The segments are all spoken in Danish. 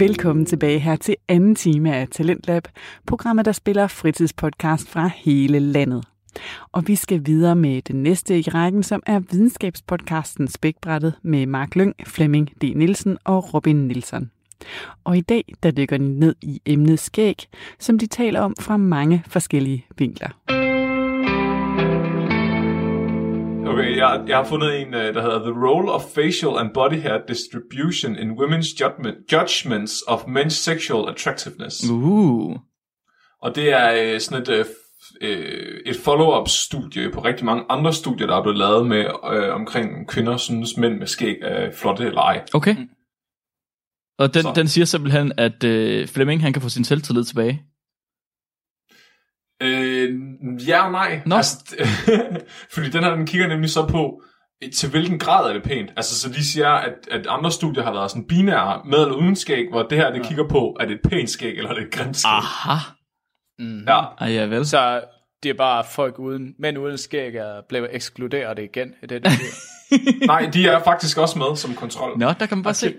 Velkommen tilbage her til anden time af Talentlab, programmet, der spiller fritidspodcast fra hele landet. Og vi skal videre med den næste i rækken, som er videnskabspodcasten Spækbrættet med Mark Lyng, Flemming D. Nielsen og Robin Nielsen. Og i dag, der dykker de ned i emnet skæg, som de taler om fra mange forskellige vinkler. Okay, jeg, jeg har fundet en, øh, der hedder The Role of Facial and Body Hair Distribution in Women's judgment, Judgments of Men's Sexual Attractiveness. Uh. Og det er øh, sådan et, øh, et follow-up studie på rigtig mange andre studier, der er blevet lavet med øh, omkring kvinder synes mænd med skæg er flotte eller ej. Okay. Og den, Så. den siger simpelthen, at øh, Flemming han kan få sin selvtillid tilbage. Øh, ja og nej. Nå. Altså, fordi den her, den kigger nemlig så på, øh, til hvilken grad er det pænt. Altså, så de siger, at, at andre studier har været sådan binære, med eller uden skæg, hvor det her, det kigger på, er det et pænt skæg, eller er det et grimt skæg. Aha. Mm. Ja, Ej, ja vel. Så det er bare folk uden, mænd uden skæg er blevet ekskluderet igen. Er det det, det nej, de er faktisk også med som kontrol. Nå, der kan man bare se.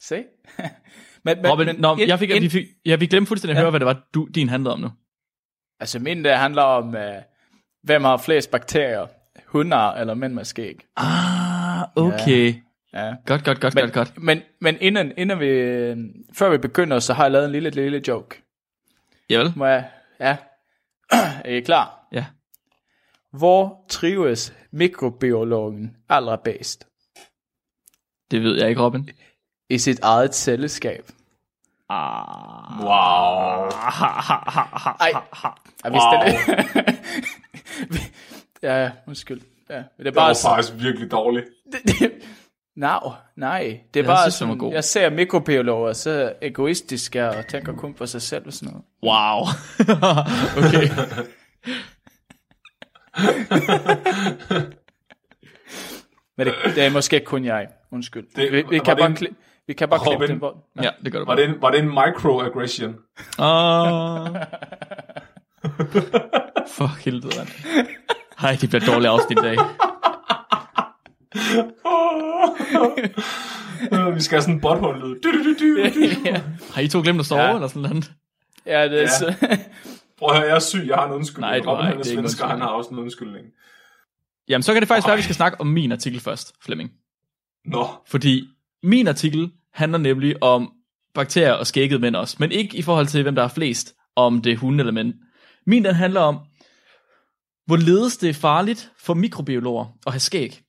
Se? men, men, Robin, nå, ind- jeg fik, ind- vi fik, ja, vi glemte fuldstændig at Ja. høre, hvad det var, du, din handlede om nu. Altså min der handler om, uh, hvem har flest bakterier? Hunder eller mænd med skæg? Ah, okay. Ja. Godt, godt, godt, Men, godt, godt. men, men inden, inden vi, øh, før vi begynder, så har jeg lavet en lille, lille joke. Ja vel? Må jeg? Ja. er I klar? Ja. Hvor trives mikrobiologen allerbedst? Det ved jeg ikke, Robin. I sit eget celleskab. Ah. Wow. Ej, jeg vidste Wow. det. ja, ja, undskyld. Ja, det er Det bare var så, faktisk virkelig dårligt. no, nej, det er Jeg bare synes, den sådan, god. jeg ser mikrobiologer så egoistiske og tænker kun på sig selv og sådan noget. Wow. okay. Men det, det er måske kun jeg. Undskyld. Det- vi, vi, kan det bare, en- kli, vi kan bare klippe Robin? den hvor. Ja, det gør du Var bare. det en, var det en microaggression? Ah. For helvede, mand. Hej, det bliver dårligt afsnit i dag. Øh, Vi skal have sådan en butthole-lyd. Du, du, du, du, du. ja. Har I to glemt at sove, Ja. eller sådan noget? ja, det er Ja. så. Prøv at høre, jeg er syg, jeg har en undskyldning. Nej, du Robin, han er Det er ikke svensker, en han har også en undskyldning. Jamen, så kan det faktisk være, at vi skal snakke om min artikel først, Flemming. Nå, Fordi min artikel handler nemlig om bakterier og skægget mænd også, men ikke i forhold til, hvem der er flest, om det er hunde eller mænd. Min den handler om, hvorledes det er farligt for mikrobiologer at have skæg.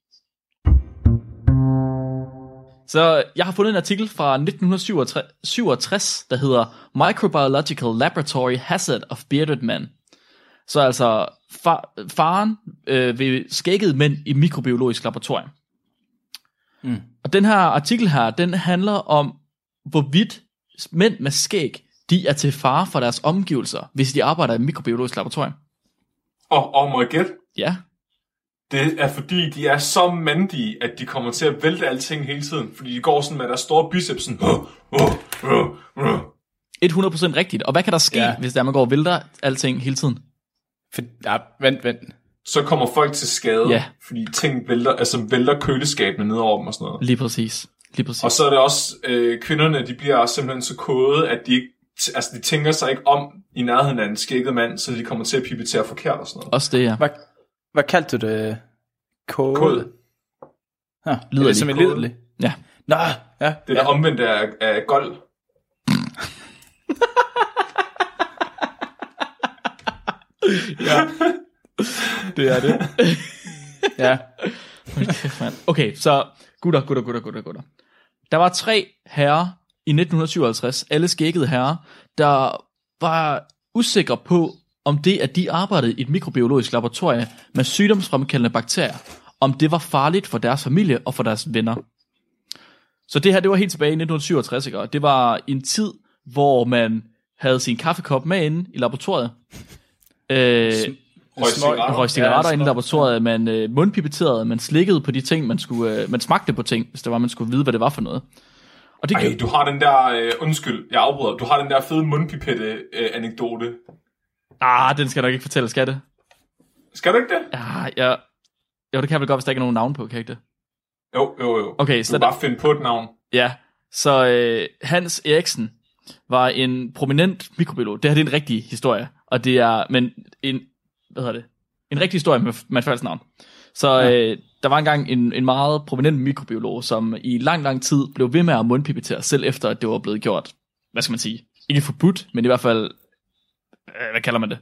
Så jeg har fundet en artikel fra 1967, der hedder Microbiological Laboratory Hazard of Bearded Men. Så altså far, faren øh, ved skægget mænd i mikrobiologisk laboratorium. Mm. Og den her artikel her, den handler om, hvorvidt mænd med skæg, de er til fare for deres omgivelser, hvis de arbejder i et mikrobiologisk laboratorium. og, og må jeg gætte? Ja, Det er fordi, de er så mandige, at de kommer til at vælte alting hele tiden. Fordi de går sådan med deres store biceps sådan... Uh, uh, uh, uh. 100% rigtigt. Og hvad kan der ske, ja. Ja. hvis der man går og vælter alting hele tiden? For, ja, vent, vent. Så kommer folk til skade, Ja. fordi ting vælter, altså vælter køleskabene ned over dem og sådan noget. Lige præcis. Lige præcis. Og så er det også, øh, kvinderne, de bliver simpelthen så kode, at de ikke, altså de tænker sig ikke om i nærheden af en skægget mand, så de kommer til at pipetere forkert og sådan noget. Også det, ja. Hvad, hvad kaldte du det? Kode? Kode. Ja, Liderlig liderlig. som en kode. liderlig. Ja. Nå, ja. Det er det omvendte af, af gold. ja. det er det. ja. Okay, så gutter, gutter, gutter, gutter, gutter. Der var tre herrer i 1957, alle skækkede herrer, der var usikre på, om det, at de arbejdede i et mikrobiologisk laboratorium med sygdomsfremkaldende bakterier, om det var farligt for deres familie og for deres venner. Så det her, det var helt tilbage i 1967, ikke? og det var en tid, hvor man havde sin kaffekop med inde i laboratoriet. Øh, Cigaretter. røg cigaretter Ja, inde i laboratoriet, man øh, mundpipeterede, man slikkede på de ting, man skulle, øh, man smagte på ting, hvis det var, man skulle vide, hvad det var for noget. Og det Ej, du har den der, øh, undskyld, jeg afbryder, du har den der fede mundpipette-anekdote. Ah, den skal jeg nok ikke fortælle, skal det? Skal du ikke det? Ja, jeg... Jo, det kan jeg vel godt, hvis der ikke er nogen navn på, kan jeg ikke det? Jo, jo, jo. Okay, du så kan der- bare finde på et navn. Ja, Så øh, Hans Eriksen var en prominent mikrobiolog. Det her det er en rigtig historie. Og det er, men en, hvad hedder det? En rigtig historie med, et falsk navn. Så ja. øh, der var engang en, en meget prominent mikrobiolog, som i lang, lang tid blev ved med at mundpipetere, selv efter at det var blevet gjort, hvad skal man sige, ikke forbudt, men i hvert fald, øh, hvad kalder man det?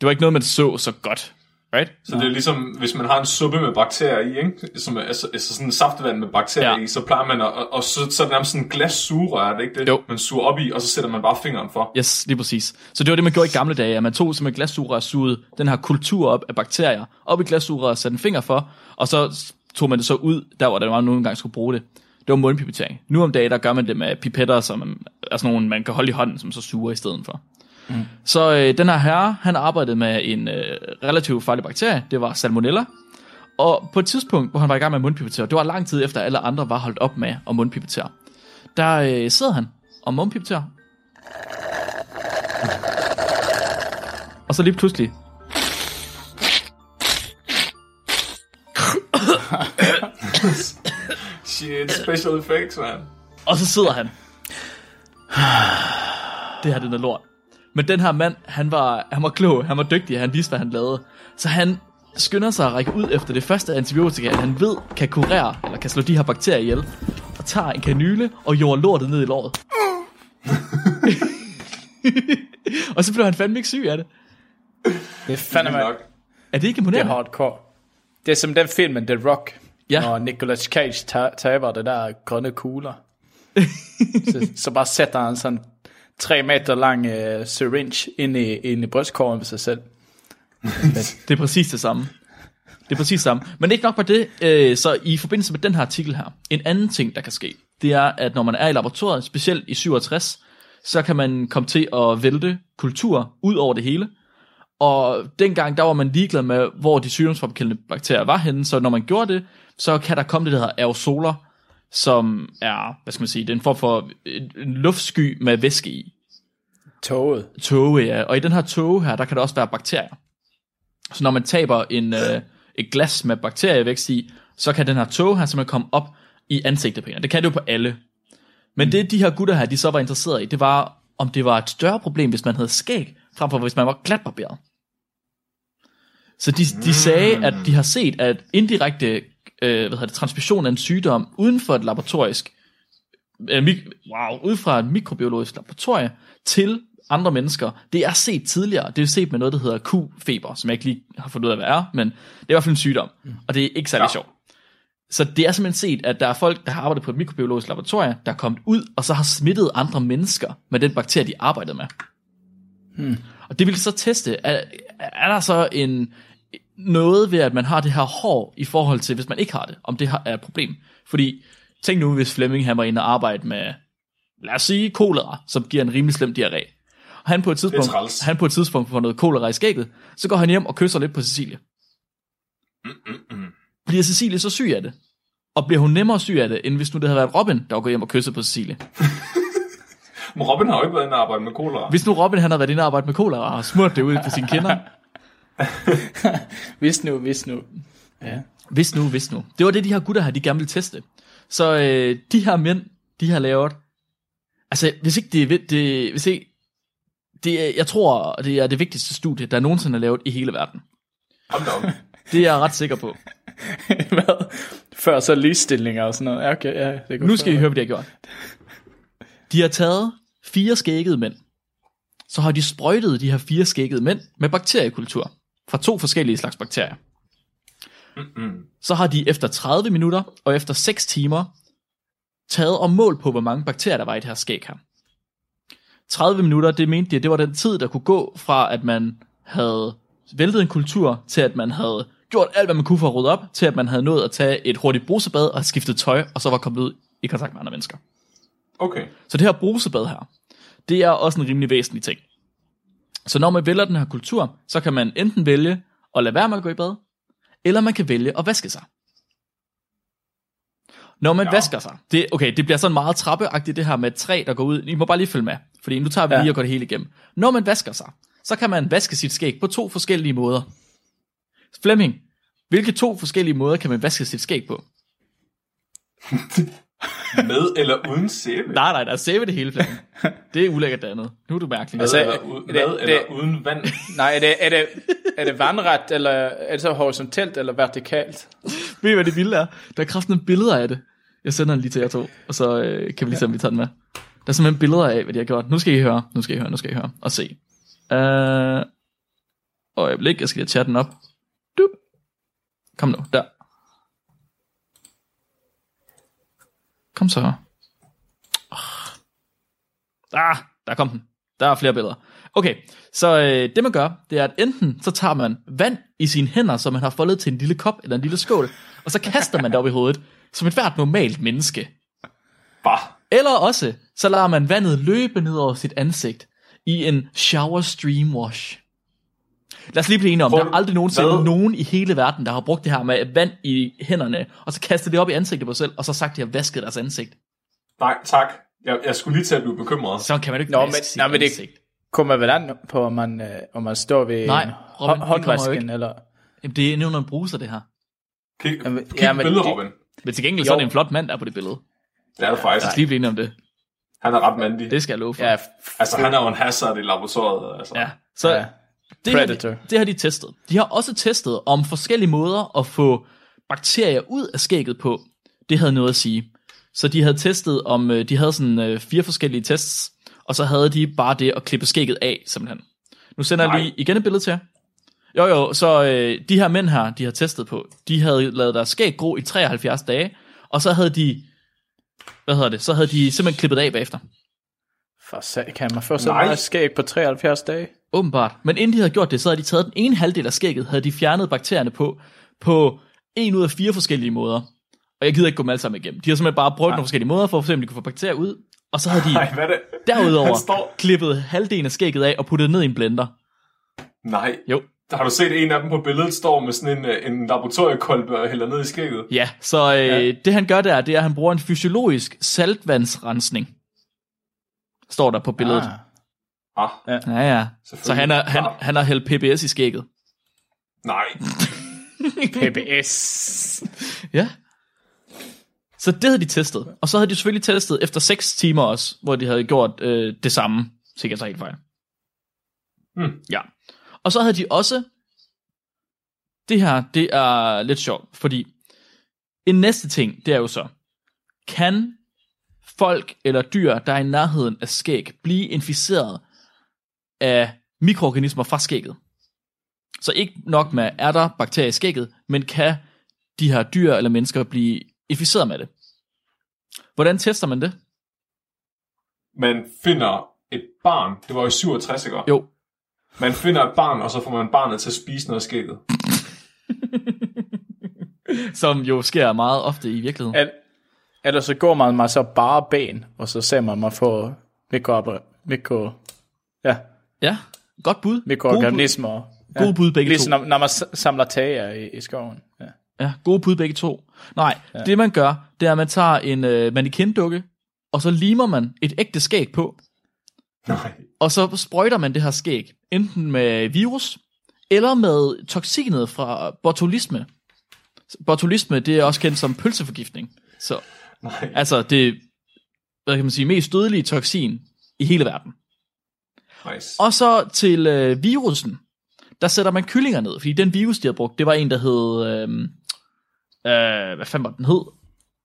Det var ikke noget, man så så godt. Right? Så det er ligesom, hvis man har en suppe med bakterier i, ikke? Som er, altså, altså sådan en saftvand med bakterier Ja. ja. i, så plejer man at, og, og så, så er det nærmest sådan en glas sugerør, er det ikke det? Jo. Man suger op i, og så sætter man bare fingeren for. Yes, lige præcis. Så det var det, man gjorde i gamle dage, at man tog som et glassugerør sugede den her kultur op af bakterier, op i glassugerøret, satte en finger for, og så tog man det så ud, der hvor der var nogle gange skulle bruge det. Det var mundpipetering. Nu om dagen, der gør man det med pipetter, som er sådan nogle, man kan holde i hånden, som så suger i stedet for. Mm. Så øh, den her herre, han arbejdede med en øh, relativt farlig bakterie, det var salmonella, og på et tidspunkt, hvor han var i gang med at mundpipetere, det var lang tid efter, at alle andre var holdt op med at mundpipetere, der øh, sidder han og mundpipeterer. Og så lige pludselig, Shit, special effects, man. og så sidder han. Det her, det er noget lort. Men den her mand, han var, han var klog, han var dygtig, han vidste, hvad han lavede. Så han skynder sig at række ud efter det første antibiotika, han ved kan kurere, eller kan slå de her bakterier ihjel, og tager en kanyle og jorder lortet ned i låret. og så blev han fandme ikke syg af det. Det er fandme, Nok. Er det ikke det er imponerende? hardcore. Det er som den film, The Rock, Ja. når Nicolas Cage ta- taber det der grønne kugler. så, så bare sætter han sådan tre meter lang uh, syringe ind i, ind i brystkorven ved sig selv. Det er præcis det samme. Det er præcis det samme. Men ikke nok på det, øh, så i forbindelse med den her artikel her, en anden ting, der kan ske, det er, at når man er i laboratoriet, specielt i 67, så kan man komme til at vælte kultur ud over det hele. Og dengang, der var man ligeglad med, hvor de sygdomsfremkaldende bakterier var henne, så når man gjorde det, så kan der komme det, der hedder aerosoler, som er, hvad skal man sige, det er en form for en luftsky med væske i. Toget. Tåge, ja. Og i den her tåge her, der kan der også være bakterier. Så når man taber en, øh, et glas med bakterievækst i, så kan den her tåge her simpelthen komme op i ansigtet på en. Det kan det jo på alle. Men det de her gutter her, de så var interesseret i, det var, om det var et større problem, hvis man havde skæg, frem for hvis man var glatbarberet. Så de, de sagde, at de har set, at indirekte øh, hvad hedder det, transmission af en sygdom uden for et laboratorisk øh, mik- wow, ud fra et mikrobiologisk laboratorie til andre mennesker, det er set tidligere. Det er set med noget, der hedder Q-feber, som jeg ikke lige har fundet ud af, hvad er, men det er i hvert fald en sygdom, og det er ikke særlig ja. Ja. sjovt. Så det er simpelthen set, at der er folk, der har arbejdet på et mikrobiologisk laboratorie, der er kommet ud, og så har smittet andre mennesker med den bakterie, de arbejdede med. Hmm. Og det vil så teste, er, er der så en noget ved, at man har det her hår i forhold til, hvis man ikke har det, om det er et problem. Fordi, tænk nu, hvis Flemming han var inde og arbejde med, lad os sige, kolera, som giver en rimelig slem diarré. Og han på et tidspunkt, han på et tidspunkt får noget kolera i skægget, så går han hjem og kysser lidt på Cecilie. Bliver Cecilie så syg af det? Og bliver hun nemmere syg af det, end hvis nu det havde været Robin, der var gået hjem og kysset på Cecilie? Men Robin har jo ikke været inde og arbejde med kolera. Hvis nu Robin han havde været inde og arbejde med kolera og smurt det ud på sine kinder, Hvis nu, hvis nu. Ja. Hvis nu, hvis nu. Det var det, de her gutter her, de gerne ville teste. Så øh, de her mænd, de har lavet... Altså, hvis ikke det er... Det, hvis ikke, det er, jeg tror, det er det vigtigste studie, der nogensinde er lavet i hele verden. Det er jeg ret sikker på. Hvad? Før så ligestillinger og sådan noget. Ja, okay, ja, det går Nu skal I høre, hvad de har gjort. De har taget fire skækkede mænd. Så har de sprøjtet de her fire skækkede mænd med bakteriekultur. Fra to forskellige slags bakterier. Så har de efter 30 minutter og efter 6 timer taget og målt på, hvor mange bakterier der var i det her skæg her. 30 minutter, det mente de, at det var den tid, der kunne gå fra, at man havde væltet en kultur, til at man havde gjort alt, hvad man kunne for at rydde op, til at man havde nået at tage et hurtigt brusebad og skiftet tøj, og så var kommet ud i kontakt med andre mennesker. Okay. Så det her brusebad her, det er også en rimelig væsentlig ting. Så når man vælger den her kultur, så kan man enten vælge at lade være med at gå i bad, eller man kan vælge at vaske sig. Når man ja. Vasker sig, det, okay, det bliver sådan meget trappeagtigt det her med træ, der går ud. I må bare lige følge med, fordi nu tager vi ja. lige og går det hele igennem. Når man vasker sig, så kan man vaske sit skæg på to forskellige måder. Flemming, hvilke to forskellige måder kan man vaske sit skæg på? Med eller uden sæbe? Nej, nej, der er sæbe det hele planen. Det er ulækkert det andet. Nu er du mærkelig. Med, Altså, eller, u- det- med det- eller uden vand? Nej, er det, er det, er det vandret, eller er det så horisontalt eller vertikalt? Ved I, hvad det vilde er? Der er kraften billeder af det. Jeg sender den lige til jer to, og så øh, kan vi lige se, om vi tager den med. Der er simpelthen billeder af, hvad de har gjort. Nu skal I høre, nu skal I høre, nu skal I høre og se. Uh, og øjeblik, jeg skal lige tage den op. Dup. Kom nu, der. Kom så. Ah, der kom den. Der er flere billeder. Okay, så øh, det man gør, det er, at enten så tager man vand i sine hænder, som man har foldet til en lille kop eller en lille skål, og så kaster man det op i hovedet, som et hvert normalt menneske. Bah. Eller også, så lader man vandet løbe ned over sit ansigt i en shower stream wash. Lad os lige blive enige om, Prøv- der er aldrig nogensinde hvad? nogen i hele verden, der har brugt det her med vand i hænderne, og så kastet det op i ansigtet på sig selv, og så sagt, at de har vasket deres ansigt. Nej, tak. Jeg, jeg skulle lige til at blive bekymret. Så kan man jo ikke Nå, men- sit nej, men det- ansigt. Kommer vel an på, om man, øh, om man står ved Nej, Robin, håndvasken, eller... Jamen, det er nævner en bruser, det her. Kig, Jamen, kig ja, men billedet, det- Robin. Men til gengæld Jo. så er det en flot mand, der er på det billede. Det er det faktisk. Lad os lige blive enige om det. Han er ret mandig. Det skal jeg love for. Ja, f- Altså, han er jo en hazard i laboratoriet. Altså. ja. Så ja. Det, har Predator. de, det har de testet. De har også testet om forskellige måder at få bakterier ud af skægget på. Det havde noget at sige. Så de havde testet om, øh, de havde sådan øh, fire forskellige tests, og så havde de bare det at klippe skægget af, simpelthen. Nu sender jeg Nej. lige igen et billede til jer. Jo jo, så øh, de her mænd her, de har testet på, de havde lavet deres skæg gro i 73 dage, og så havde de, hvad hedder det, så havde de simpelthen klippet af bagefter. For kan man få så meget skæg på 73 dage? Åbenbart. Men inden de havde gjort det, så havde de taget den ene halvdel af skægget, havde de fjernet bakterierne på, på en ud af fire forskellige måder. Og jeg gider ikke gå dem alle sammen igennem. De har simpelthen bare prøvet nogle forskellige måder for at se, om de kunne få bakterier ud. Og så havde de Nej, hvad det? derudover Han står... klippet halvdelen af skægget af og puttet det ned i en blender. Nej. Jo. Har du set en af dem på billedet, står med sådan en, øh, en laboratoriekolbe og hælder ned i skægget? Ja, så øh, ja. det han gør der, det er, at han bruger en fysiologisk saltvandsrensning. Står der på billedet. Ah. Ah, Ja, ja. Så han, er, han, Klart. han har hældt PBS i skægget. Nej. PBS. Ja. Så det havde de testet. Og så havde de selvfølgelig testet efter 6 timer også, hvor de havde gjort øh, det samme. Sikkert så helt fejl. Hmm. Ja. Og så havde de også... Det her, det er lidt sjovt, fordi en næste ting, det er jo så, kan folk eller dyr, der er i nærheden af skæg, blive inficeret af mikroorganismer fra skægget? Så ikke nok med, er der bakterier i skægget, men kan de her dyr eller mennesker blive inficeret med det? Hvordan tester man det? Man finder et barn. Det var jo i 67, ikke? Jo, Man finder et barn, og så får man barnet til at spise noget af skægget. som jo sker meget ofte i virkeligheden. Al- Ellers så går man mig så bare ben, og så ser man mig få mikro, mikro, ja, Ja, godt bud. mikroorganismer. Gode bud, gode bud begge Ligesom to. når, når man samler tager i, i skoven. Ja. Ja, gode bud begge to. Nej, ja. det man gør, det er, at man tager en øh, mannequin-dukke, og så limer man et ægte skæg på, Nej. og så sprøjter man det her skæg, enten med virus, eller med toksinet fra botulisme. Botulisme, det er også kendt som pølseforgiftning. Så Nej. altså det, hvad kan man sige, mest dødelige toksin i hele verden. Nice. Og så til øh, virusen, der sætter man kyllinger ned, fordi den virus, de har brugt, det var en, der hed, øh, øh, hvad fanden var den hed?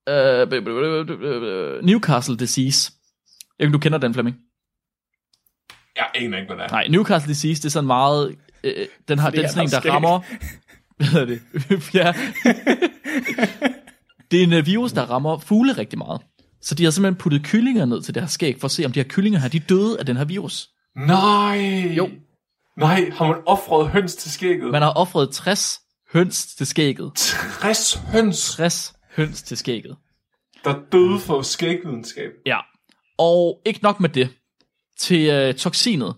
Øh, Newcastle disease. Jeg ved du kender den, Flemming? Jeg aner ikke, hvad det er. Nej, Newcastle disease, det er sådan meget, øh, den har, den sådan en, der skæg. rammer, hvad hedder det? ja. det er en øh, virus, der rammer fugle rigtig meget. Så de har simpelthen puttet kyllinger ned til det her skæg, for at se, om de her kyllinger her, de døde af den her virus. Nej. Jo. Nej, har man offret høns til skægget? Man har offret 60 høns til skægget. 60 høns, 60 høns til skægget. der døde for skægvidenskab. Ja. Og ikke nok med det. Til øh, toksinet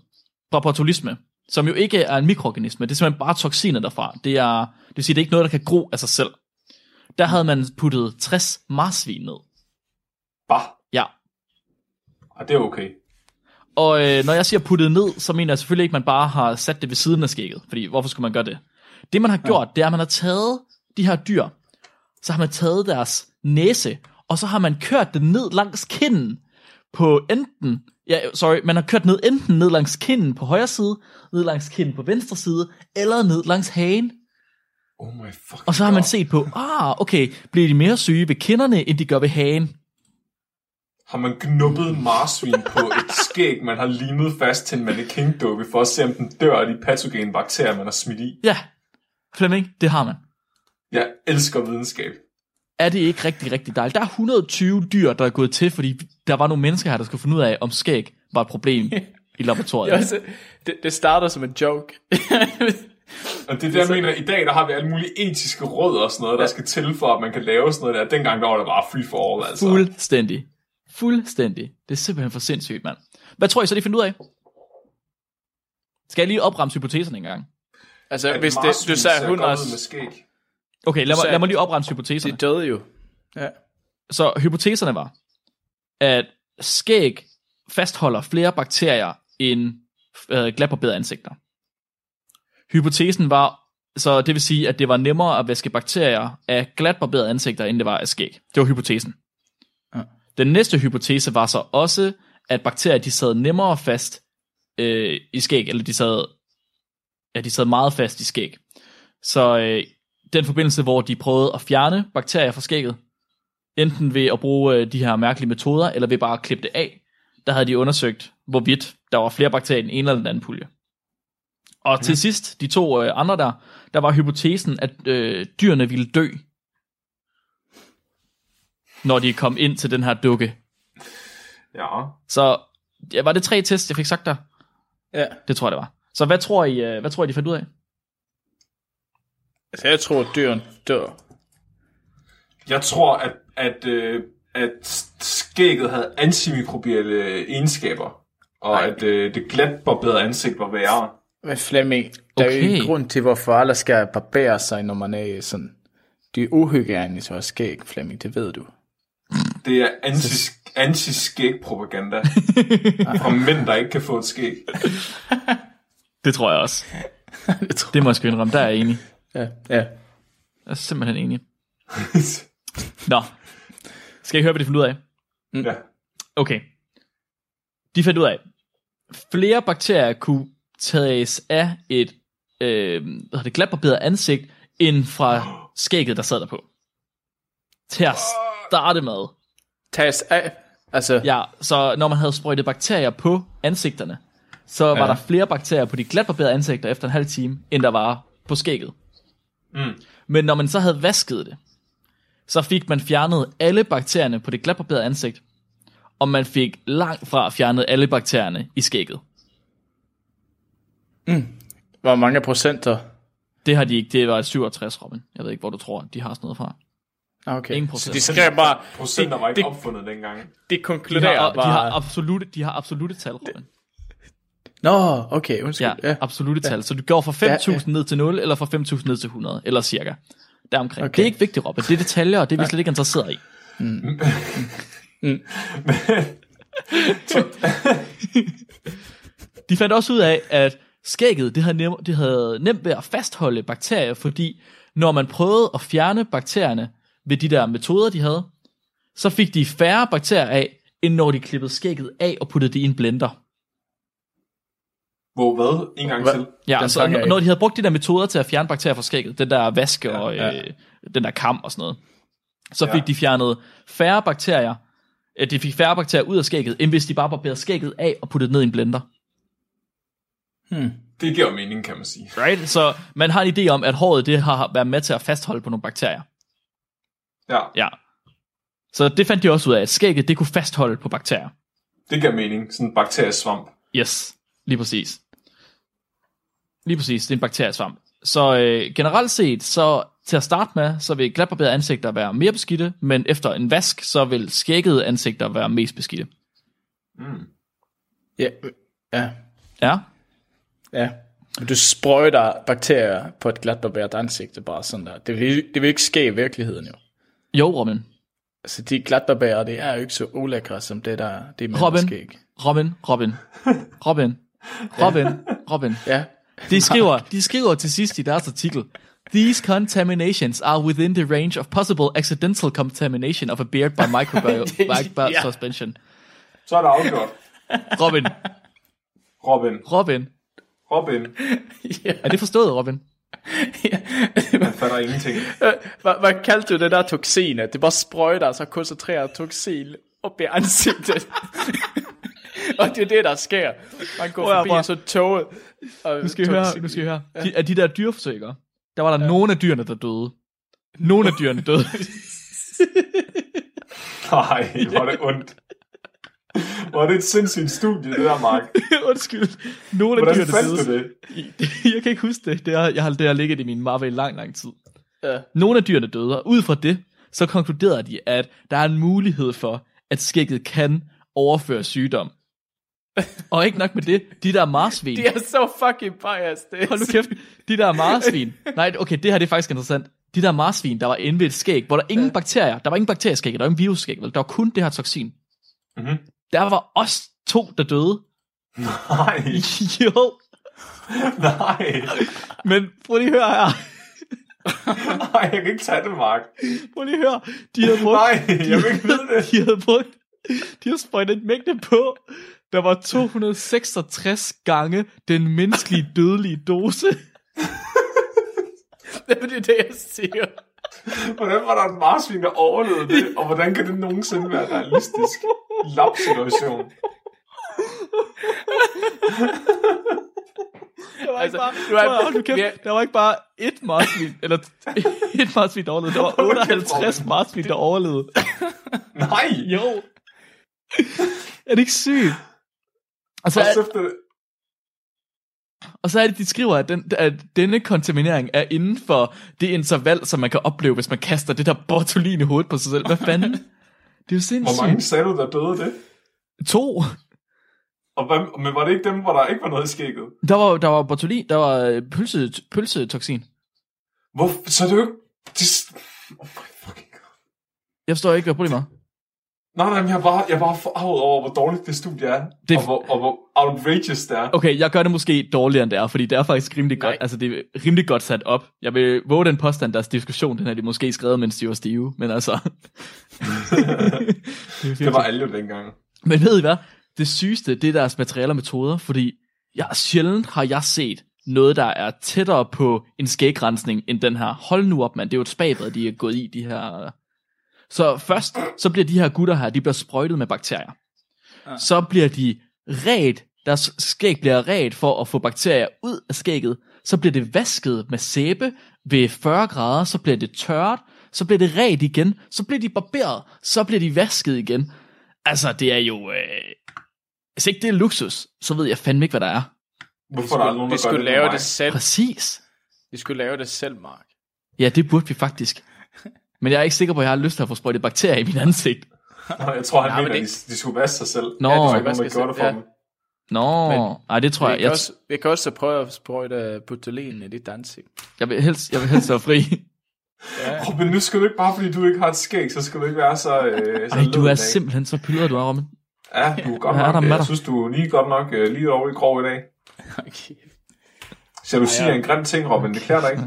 botulisme, som jo ikke er en mikroorganisme, det er simpelthen bare toksiner derfra. Det, er, det vil sige, det er ikke noget, der kan gro af sig selv. Der havde man puttet 60 marsvin ned. Bah. Ja. Og det er okay. Og øh, når jeg siger puttet ned, så mener jeg selvfølgelig ikke, at man bare har sat det ved siden af skægget. Fordi hvorfor skulle man gøre det? Det man har gjort, det er, at man har taget de her dyr, så har man taget deres næse, og så har man kørt den ned langs kinden på enten, ja, sorry, man har kørt ned enten ned langs kinden på højre side, ned langs kinden på venstre side, eller ned langs hagen. Oh my fucking Og så har man set på, ah, okay, bliver de mere syge ved kinderne, end de gør ved hagen? Har man knuppet marsvin på et skæg, man har limet fast til en mannequin-dukke, for at se, om den dør af de patogene bakterier, man har smidt i? Ja, Flemming, det har man. Jeg elsker videnskab. Er det ikke rigtig, rigtig dejligt? Der er 120 dyr, der er gået til, fordi der var nogle mennesker her, der skulle finde ud af, om skæg var et problem i laboratoriet. Det, også, det, det starter som en joke. Og det er det, jeg mener, i dag der har vi alle mulige etiske råd og sådan noget, der skal til for, at man kan lave sådan noget der. Dengang der var det bare free for all, altså. Fuldstændig. Fuldstændig. Det er simpelthen for sindssygt, mand. Hvad tror I så, de finder ud af? Skal jeg lige opremse hypoteserne en gang? altså, At hvis det, du sagde, hun også, med skæg. Okay, lad mig, lad mig lige opremse hypoteserne. de døde jo. Ja. Så hypoteserne var, at skæg fastholder flere bakterier end øh, glatbarberede ansigter. Hypotesen var, så det vil sige, at det var nemmere at vaske bakterier af glatbarberede ansigter, end det var af skæg. Det var hypotesen. Ja. Den næste hypotese var så også, at bakterier de sad nemmere fast øh, i skæg, eller de sad, ja, de sad meget fast i skæg. Så øh, den forbindelse, hvor de prøvede at fjerne bakterier fra skægget, enten ved at bruge øh, de her mærkelige metoder, eller ved bare at klippe det af, der havde de undersøgt, hvorvidt der var flere bakterier i den ene eller den anden pulje. Og til sidst, de to øh, andre der, der var hypotesen, at øh, dyrene ville dø, når de kom ind til den her dukke. Ja. Så ja, var det tre tests, jeg fik sagt der? ja. Det tror jeg, det var. Så hvad tror I, øh, hvad tror I de fandt ud af? Altså, jeg tror, at dyren dør. Jeg tror, at, at, øh, at skægget havde antimikrobielle egenskaber, og Ej. at øh, det glatbarberede ansigt var værre. Men Flemming, der er jo Okay. en grund til, hvorfor alle skal barbere sig, når man er sådan... Det er uhygienisk at have skæg, Flemming, det ved du. Det er anti, anti-skæg-propaganda fra mænd, der ikke kan få et skæg. Det tror jeg også. det tror Det må jeg sgu indrømme, der er jeg enig. jeg. Ja, ja. Jeg er simpelthen enig. Nå. Skal jeg høre, hvad de fandt ud af? ja. Okay. De fandt ud af, flere bakterier kunne tages af et øh, hvad det, glatbarberet ansigt, end fra skægget, der sad der på. Til at starte med. Tages af. Altså, ja. Så når man havde sprøjtet bakterier på ansigterne, så var Ja. der flere bakterier på de glatbarberede ansigter efter en halv time, end der var på skægget. Mm. Men når man så havde vasket det, så fik man fjernet alle bakterierne på det glatbarberede ansigt, og man fik langt fra fjernet alle bakterierne i skægget. hvor mange procenter? Det har de ikke, det var et 67, Robin. Jeg ved ikke, hvor du tror, de har sådan noget fra. Okay. Ingen Så procent. de skrev bare... Procenter var de, ikke de, opfundet dengang. de De konkluderer har, de bare... har, absolute, de har absolute tal, Robin. Nå, okay, undskyld. Ja, Ja. ja. absolute tal. Så du går fra 5.000 Ja, ja. ned til 0, eller fra 5.000 ned til 100, eller cirka. Deromkring. Okay. Okay. Det er ikke vigtigt, Robin. Det er detaljer, og det er vi slet ikke interesseret i. De fandt også ud af, at skægget det havde, nem, det havde nemt ved at fastholde bakterier, fordi når man prøvede at fjerne bakterierne ved de der metoder, de havde, så fik de færre bakterier af, end når de klippede skægget af og puttede det i en blender. Hvor hvad? En gang til. Ja, Den så fanger når, når de havde brugt de der metoder til at fjerne bakterier fra skægget, den der vaske ja, og ja. øh, den der kam og sådan noget, så Ja. fik de fjernet færre bakterier, øh, de fik færre bakterier ud af skægget, end hvis de bare barberede skægget af og puttede det ned i en blender. Det giver mening, kan man sige. Right? Så man har en idé om, at håret det har været med til at fastholde på nogle bakterier. Ja, Ja. Så det fandt de også ud af, at skægget det kunne fastholde på bakterier. det giver mening. Sådan en bakteriesvamp. Yes, lige præcis. Lige præcis, det er en bakteriesvamp. Så øh, generelt set, så til at starte med, så vil glatbarberede ansigter være mere beskidte, men efter en vask, så vil skæggede ansigter være mest beskidte. Ja, ja, Ja, ja. Men Du sprøjter bakterier på et glatbarberet ansigt, det er bare sådan der. Det vil, det vil ikke ske i virkeligheden jo. Jo Robin. Altså de glatbarberer, det er jo ikke så ulækre som det der, det er Robin, menneskeæg. Robin, Robin, Robin, Robin, Robin. Ja, De skriver, de skriver til sidst i deres artikel, These contaminations are within the range of possible accidental contamination of a beard by microbial ja. suspension. Så er det afgjort. Robin, Robin. Robin. Robin. Er det forstået, Robin? Han fatter ingenting. Øh, Hvad, hvad kaldte du det der toksin? At det bare sprøjter sig koncentreret toksin op i ansigtet. og det er det, der sker. Man går at forbi bare- så toget. Og Nu skal I høre, nu skal I høre. De, af de der dyreforsøg, der var der ja. nogle af dyrene, der døde. Nogle af dyrene døde. Nej, hvor er det ondt. Hvor er det et sindssygt studie, det der, Mark. Undskyld. Nogle af Hvordan dyrene fandt døde. du det? Jeg kan ikke huske det. Det har, jeg har, det har ligget i min mappe i lang, lang tid. Ja. Nogle af dyrene døde, og ud fra det, så konkluderede de, at der er en mulighed for, at skægget kan overføre sygdom. Og ikke nok med det, de der marsvin. De er så fucking biased. Det er Hold nu kæft. De der marsvin. Nej, okay, det her det er faktisk interessant. De der marsvin, der var inde ved et skæg, hvor der ingen bakterier, der var ingen bakterieskæg, der var ingen virusskæg, vel? der var kun det her toksin. Mhm. Der var også to, der døde. Nej, jo, nej. men prøv lige at høre her. Nej, jeg kan ikke tage det, Mark. Prøv lige at høre. De havde brugt, Nej, jeg vil ikke vide det. de havde brugt, de havde sprøjtet mængde på, der var 266 gange den menneskelige dødelige dose. det, er det, jeg siger. Hvordan var der et marsvin, der overlevede det? Og hvordan kan det nogensinde være realistisk? Lab-situation. Der var Altså, ikke bare, du er- hold kæft, er- der var ikke bare et marsvin, eller et marsvin, der overlevede. Der var 58 marsvin, der overlevede. Nej! Jo. Er det ikke sygt? Og så, Også efter det. Og så er det, de skriver, at, den, at denne kontaminering er inden for det interval, som man kan opleve, hvis man kaster det der botulin i hovedet på sig selv. Hvad fanden? Det er jo sindssygt. Hvor mange sagde du, der døde det? To. Og hvad, men var det ikke dem, hvor der ikke var noget i skægget? Der var, der var botulin, der var øh, pølse, pølsetoksin. Hvor, så er det jo ikke... Det, oh my fucking god. Jeg forstår ikke, hvad problemet er. Nej, nej, men jeg er bare, jeg er bare forarvet over, hvor dårligt det studie er. Det-. Og, hvor, og hvor outrageous det er. Okay, jeg gør det måske dårligere, end det er, fordi det er faktisk rimelig godt, altså det er rimelig godt sat op. Jeg vil våge den påstand, deres diskussion, den har de måske skrevet, mens de var stive, men altså... Det var alle jo dengang. Men ved I hvad? Det sygeste, det er deres materialer og metoder, fordi jeg, sjældent har jeg set noget, der er tættere på en skægrensning end den her. Hold nu op, mand. Det er jo et spabad, de er gået i, de her... Så først, så bliver de her gutter her, de bliver sprøjtet med bakterier. Ja. Så bliver de ret, deres skæg bliver ret for at få bakterier ud af skægget. Så bliver det vasket med sæbe ved 40 grader, så bliver det tørt, så bliver det ret igen, så bliver de barberet, så bliver de vasket igen. Altså, det er jo... Øh... Hvis ikke det er luksus, så ved jeg fandme ikke, hvad der er. Hvorfor er der aldrig nogen, Vi der gør skulle lave det selv. Præcis. Vi skulle lave det selv, Mark. Ja, det burde vi faktisk. Men jeg er ikke sikker på, at jeg har lyst til at få sprøjtet bakterier i mit ansigt. Nå, jeg tror, han Nej, ja, men mener, det- de, de skulle vaske sig selv. Nå. ja, Ja, det de skulle vaske sig- for ja. dem. Nå, Men- nej, det tror Vi jeg. kan, Jeg, også, vi kan også prøve at sprøjte butylin i dit ansigt. jeg, vil helst, jeg vil helst være fri. Ja. Robin, nu skal du ikke, bare fordi du ikke har et skæg, så skal du ikke være så... Øh, så Ej, du er dag. simpelthen så pylret, du er, Robin. Ja, du er godt Hvad er der nok. Jeg synes, du er lige godt nok øh, lige over i grov i dag. Okay. Jalousi Ja, ja. er en grim ting, Robin. Det klæder dig ikke.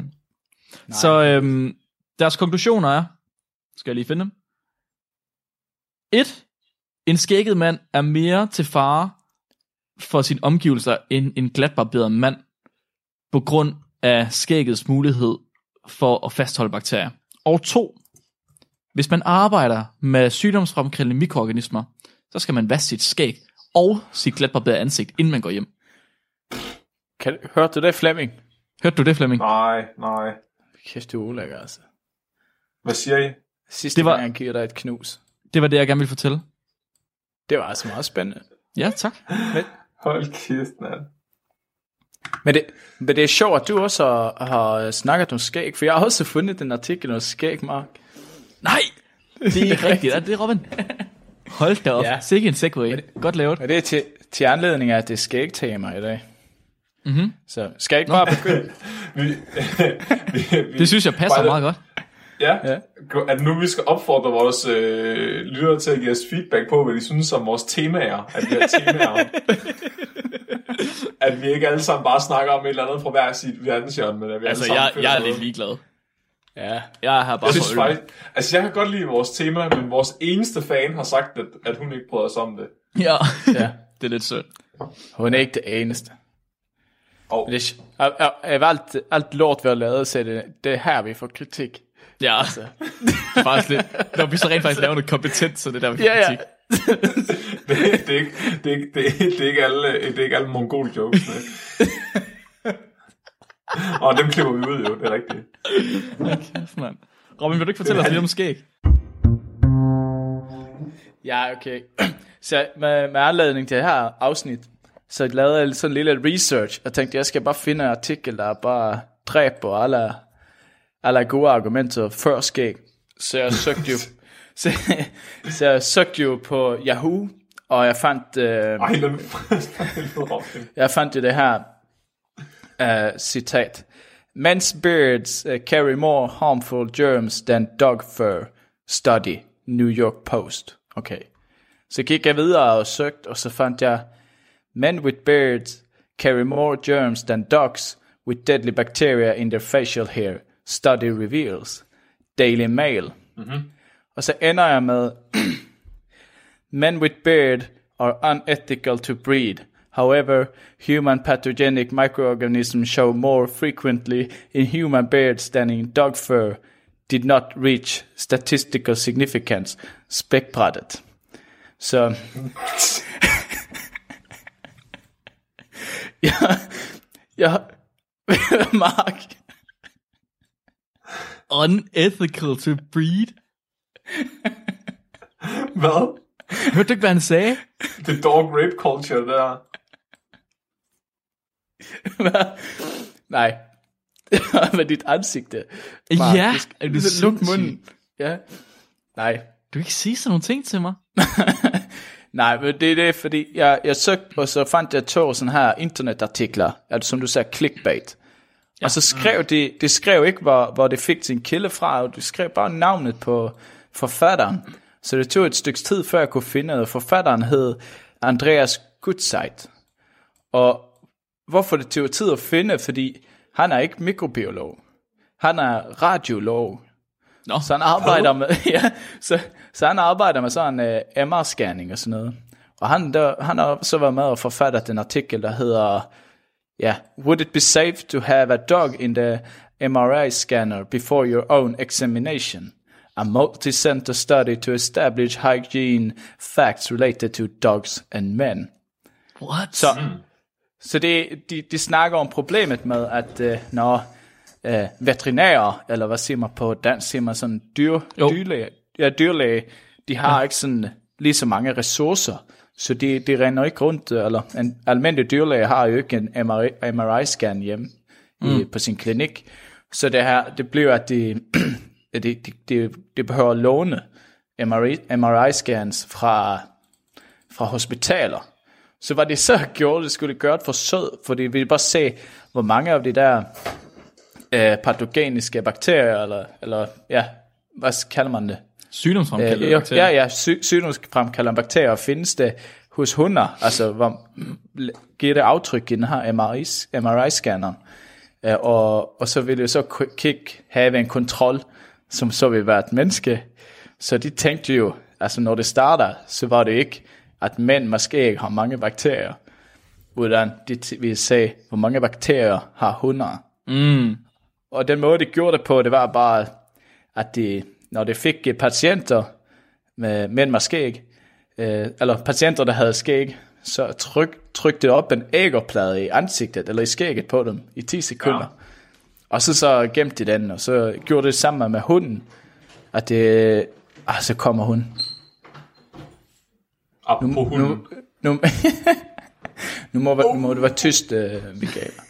Så øhm, deres konklusioner er, skal jeg lige finde dem. 1. En skægget mand er mere til fare for sine omgivelser end en glatbarberet mand, på grund af skæggets mulighed for at fastholde bakterier. Og 2. Hvis man arbejder med sygdomsfremkaldende mikroorganismer, så skal man vaske sit skæg og sit glatbarberede ansigt, inden man går hjem. Kan, hørte du det, Flemming? Hørte du det, Flemming? Nej, nej. Kæft, du er ulækker, altså. Hvad siger I? Sidste Det var- gang, han giver dig et knus. Det var det, jeg gerne ville fortælle. Det var altså meget spændende. Ja, tak. Hold kæft, mand. Men det, men det er sjovt, at du også har, har snakket om skæg, for jeg har også fundet en artikel om skæg, Mark. Nej, det er ikke rigtigt. Er det det, Robin? Hold da op. Ja. Sikke en segway. Godt lavet. Og det er til, til anledning af, at det er skægtema i dag. Mm-hmm. Så skal jeg ikke bare begynde? Vi, vi, vi, Det synes jeg passer meget godt. Ja, Ja. at nu vi skal opfordre vores øh, lyttere til at give os feedback på, hvad de synes om vores temaer, at vi har temaer. at vi ikke alle sammen bare snakker om et eller andet fra hver sit verdenshjørne, men at vi Altså, alle sammen jeg, jeg er noget. lidt ligeglad. Ja. Jeg er her bare Jeg synes faktisk, altså jeg kan godt lide vores tema, men vores eneste fan har sagt, at, at hun ikke bryder sig om det. Ja. ja. det er lidt sødt. Hun er ikke det eneste. Og Det er, af, af alt, alt lort, vi har lavet, så er det, det er her, vi får kritik. Ja, Altså. faktisk lidt. Når vi så rent faktisk laver noget kompetent, så det er der, får Ja, ja. kritik. det, det, er ikke, det, er ikke, det, er, det, er ikke alle, det er ikke alle mongol jokes. og dem klipper vi ud jo, det er rigtigt. Kæft, mand. Robin, vil du ikke fortælle os lidt om skæg? Ja, okay. Så med, med anledning til det her afsnit, så lavede jeg sådan en lille research, og tænkte, jeg skal bare finde en artikel, der bare dræber alle, alle gode argumenter før skæg. Så jeg søgte jo, så, så jeg søgte jo på Yahoo, og jeg fandt, øh, Ej, lad jeg fandt jo det her uh, citat. Men's beards uh, carry more harmful germs than dog fur. Study. New York Post. Okay. Så gik jeg videre og søgte, og så fandt jeg, Men with beards carry more germs than dogs with deadly bacteria in their facial hair. Study reveals. Daily Mail. Mm-hmm. Og så ender jeg med, Men with beard are unethical to breed. However, human pathogenic microorganisms show more frequently in human beards than in dog fur. Did not reach statistical significance. Spækbrættet. Så... ja, ja, Mark, Unethical to breed. Hvad? Hørte du ikke, hvad han sagde? Det dog rape culture, der. nej, med dit ansigt. Mark, Ja, du skal- du Luk sindssyg? munden. Ja, nej, Du kan ikke sige sådan nogle ting til mig. Nej, men det er det, fordi jeg, jeg søgte, og så fandt jeg to sådan her internetartikler, altså som du sagde, clickbait. Ja. Og så skrev de, det skrev ikke, hvor, hvor det fik sin kilde fra, og det skrev bare navnet på forfatteren. Så det tog et stykke tid, før jeg kunne finde det. Forfatteren hed Andreas Gutzeit. Og hvorfor det tog tid at finde, fordi han er ikke mikrobiolog. Han er radiolog. Nå, Så han arbejder med, ja, så, så han arbejder med sådan en uh, MR-scanning og sådan noget. Og han, der, han har så været med og forfattet en artikel, der hedder, ja, Would it be safe to have a dog in the MRI scanner before your own examination? A multi-center study to establish hygiene facts related to dogs and men. what? Så, mm. så det, de, de snakker om problemet med, at uh, når uh, veterinærer, eller hvad siger man på dansk, siger man sådan dyr, dyrlæge, ja, dyrlæge, de har ja. ikke sådan lige så mange ressourcer, så de, de render ikke rundt, eller en almindelig dyrlæge har jo ikke en MRI, MRI-scan hjemme mm. i, på sin klinik, så det her, det bliver, at de, de, de, de, de behøver at låne MRI, MRI-scans fra, fra hospitaler. Så hvad de så gjorde, det skulle de gøre et forsøg, fordi vi bare se, hvor mange af de der øh, patogeniske bakterier, eller, eller ja, hvad kalder man det? Sygdomsfremkaldende Øh, bakterier. ja, ja, sy- sygdomsfremkaldende bakterier findes det hos hunder, altså hvor, giver det aftryk i den her MRI, MRI-scanner. Øh, og, og så vil det så kigge, have en kontrol, som så vil være et menneske. Så de tænkte jo, altså når det starter, så var det ikke, at mænd måske ikke har mange bakterier, utan de vil se, hvor mange bakterier har hunder. Mm. Og den måde, de gjorde det på, det var bare, at de, når de fik øh, patienter med mænd med skæg, øh, eller patienter, der havde skæg, så tryk, trykte op en ægerplade i ansigtet, eller i skægget på dem, i 10 sekunder. Ja. Og så, så gemte de den, og så gjorde det sammen med hunden, at det, ah, så kommer hun. Apropos hunden. Nu, nu, nu, må, nu må det være tyst, uh, Michael.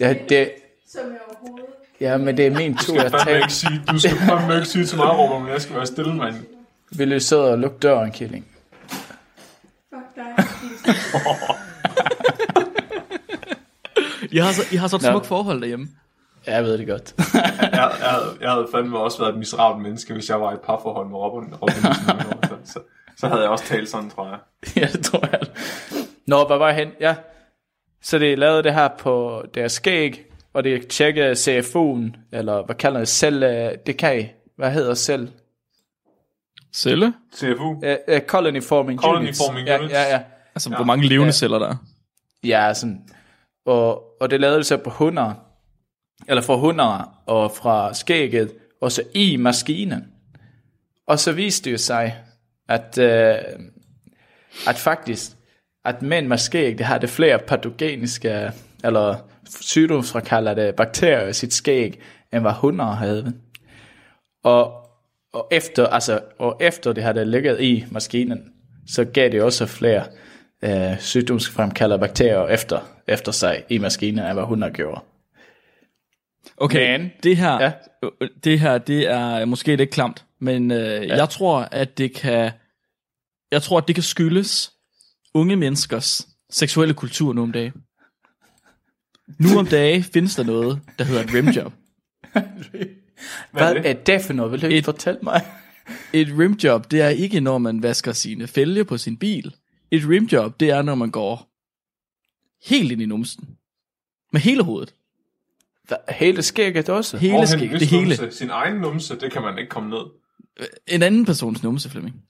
Ja, det, som jeg overhovedet ja, men det er min tur at tage. ikke sige, du skal fandme ikke sige til mig, Robert, men jeg skal være stille, mand. Vil du sidde og lukke døren, Killing? fuck dig. I har så, I har så et Nå. smukt forhold derhjemme. Ja, jeg ved det godt. Jeg, jeg, havde, jeg havde fandme også været et miserabelt menneske, hvis jeg var i et parforhold med Robin. Robin så, så, så havde jeg også talt sådan, tror jeg. ja, det tror jeg. Nå, hvad var jeg hen? Ja, Så de lavede det her på deres skæg, og de tjekkede CFU'en, eller hvad kalder det, selv, øh, det kan I, hvad hedder selv? Celle? CFU. Uh, uh, colony forming Colony units. forming ja, units. Ja, ja. Altså, ja. hvor mange levende Ja. celler der er. Ja, sådan. Og, og det lavede de så på hunder, eller fra hunder og fra skægget, og så i maskinen. Og så viste det jo sig, at, øh, at faktisk, at mænd med skæg, det har det flere patogeniske, eller sygdomsfrakaldede bakterier i sit skæg, end hvad hunder havde. Og, og, efter, altså, og efter det havde ligget i maskinen, så gav det også flere øh, sygdomsfremkaldede bakterier efter, efter sig i maskinen, end hvad hunder gjorde. Okay, Men- det her, Ja. det her, det er måske lidt klamt, men øh, ja. jeg tror, at det kan, jeg tror, at det kan skyldes unge menneskers seksuelle kultur nu om dagen. Nu om dagen findes der noget, der hedder et rimjob. Hvad det? er det for noget? Vil du ikke Et- fortælle mig? Et rimjob, det er ikke, når man vasker sine fælge på sin bil. Et rimjob, det er, når man går helt ind i numsen. Med hele hovedet. Hvad, hele skægget også? Hele Hvorhen skæg, hvis det hele. Numse, sin egen numse, det kan man ikke komme ned. En anden persons numse, Flemming.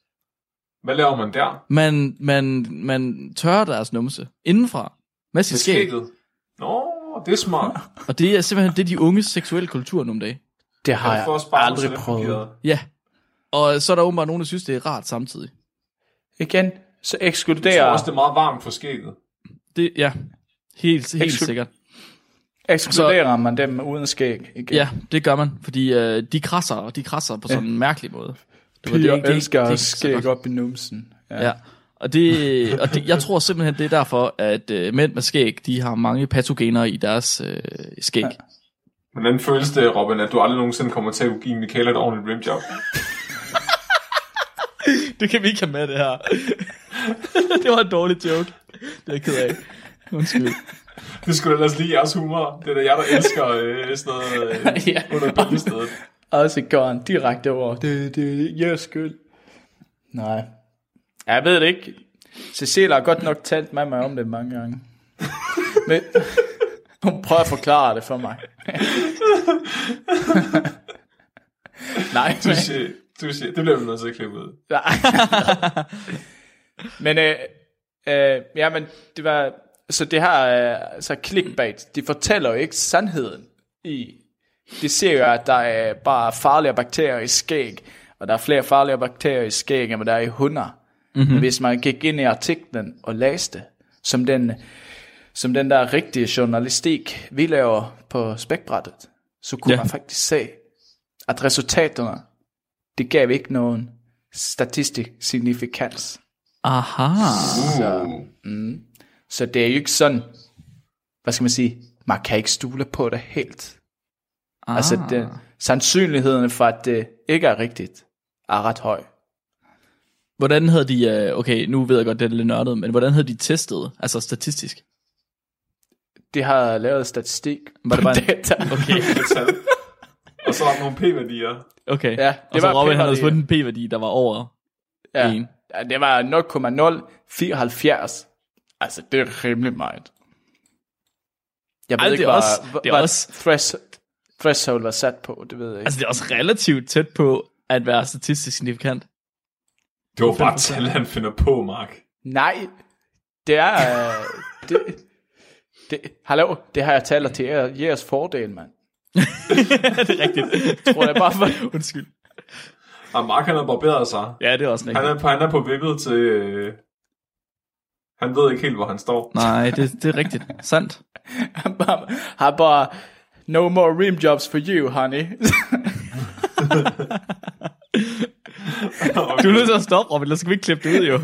Hvad laver man der? Man, man, man tørrer deres numse indenfra med sit skæg. skægget? Nå, det er smart. Og det er simpelthen det, er de unges seksuelle kultur nu om dagen. Det har Jeg jeg aldrig prøvet. Ja. Og så er der åbenbart nogen, der synes, det er rart samtidig. Igen, så Jeg tror ekskluderer, også, det er meget varmt for skægget. Det, ja. Helt, helt Eksklu- sikkert. ekskluderer man dem uden skæg. Igen. Ja, det gør man, fordi øh, de krasser, og de krasser på sådan en mærkelig måde. Det var Piger ikke- det- elsker det er så skæg op i numsen. Ja. Ja. Og, det, og det, jeg tror simpelthen, det er derfor, at øh, mænd med skæg, de har mange patogener i deres øh, skæg. Ja. Hvordan føles det, Robin, at du aldrig nogensinde kommer til at give Michaela et ordentligt rimjob? Det kan vi ikke have med, det her. det var en dårlig joke. Det er jeg ked af. Undskyld. Det skulle ellers lige jeres humor. Det er da jeg, der elsker øh, sådan noget øh, Ja. under bæltestedet. Og så går han direkte over. Det, det er jeres skyld. Nej. Jeg ved det ikke. Cecilia har godt nok talt med mig om det mange gange. Men hun prøver at forklare det for mig. Nej, Du siger, du siger, det bliver vi nødt til at klippe ud. Nej. men øh, øh, ja, men det var så det her øh, så clickbait, de fortæller jo ikke sandheden i de ser jo at der er bare farlige bakterier i skæg, og der er flere farlige bakterier i skæg, end der er i hunder. Mm-hmm. Hvis man gik ind i artiklen og læste, som den, som den der rigtige journalistik, vi laver på spækbrættet, så kunne Ja. ja. man faktisk se, at resultaterne, det gav ikke nogen statistisk signifikans. Aha. Så, mm, så det er jo ikke sådan, hvad skal man sige, man kan ikke stole på det helt. Ah. Altså, det, sandsynligheden for, at det ikke er rigtigt, er ret høj. Hvordan havde de, øh, okay, nu ved jeg godt, det er lidt nørdet, men hvordan havde de testet, altså statistisk? De har lavet statistik. Var det bare en- data. Okay, Det. Og så der nogle p-værdier. okay. Ja, og det så var Robin, han havde fundet en p-værdi, der var over Ja. en. ja, det var 0,074. Altså, det er rimelig meget. Jeg ved Ej, ikke, det er hvad, også- hvad, det er hvad også- threshold, threshold var sat på, det ved jeg ikke. Altså, det er også relativt tæt på at være statistisk signifikant. Det var bare 5%. tal, han finder på, Mark. Nej, det er... øh, det, det, hallo, det har jeg talt til jer, jeres fordel, mand. det er rigtigt. Tror jeg bare for... Undskyld. Og Mark, han har barberet sig. Ja, det er også Han rigtigt. er, på, han er på vippet til... Øh, han ved ikke helt, hvor han står. Nej, det, det er rigtigt. Sandt. Han bare, har bare... No more rim jobs for you, honey. Du er nødt til at stoppe, Robin, ellers skal vi ikke klippe det ud, jo.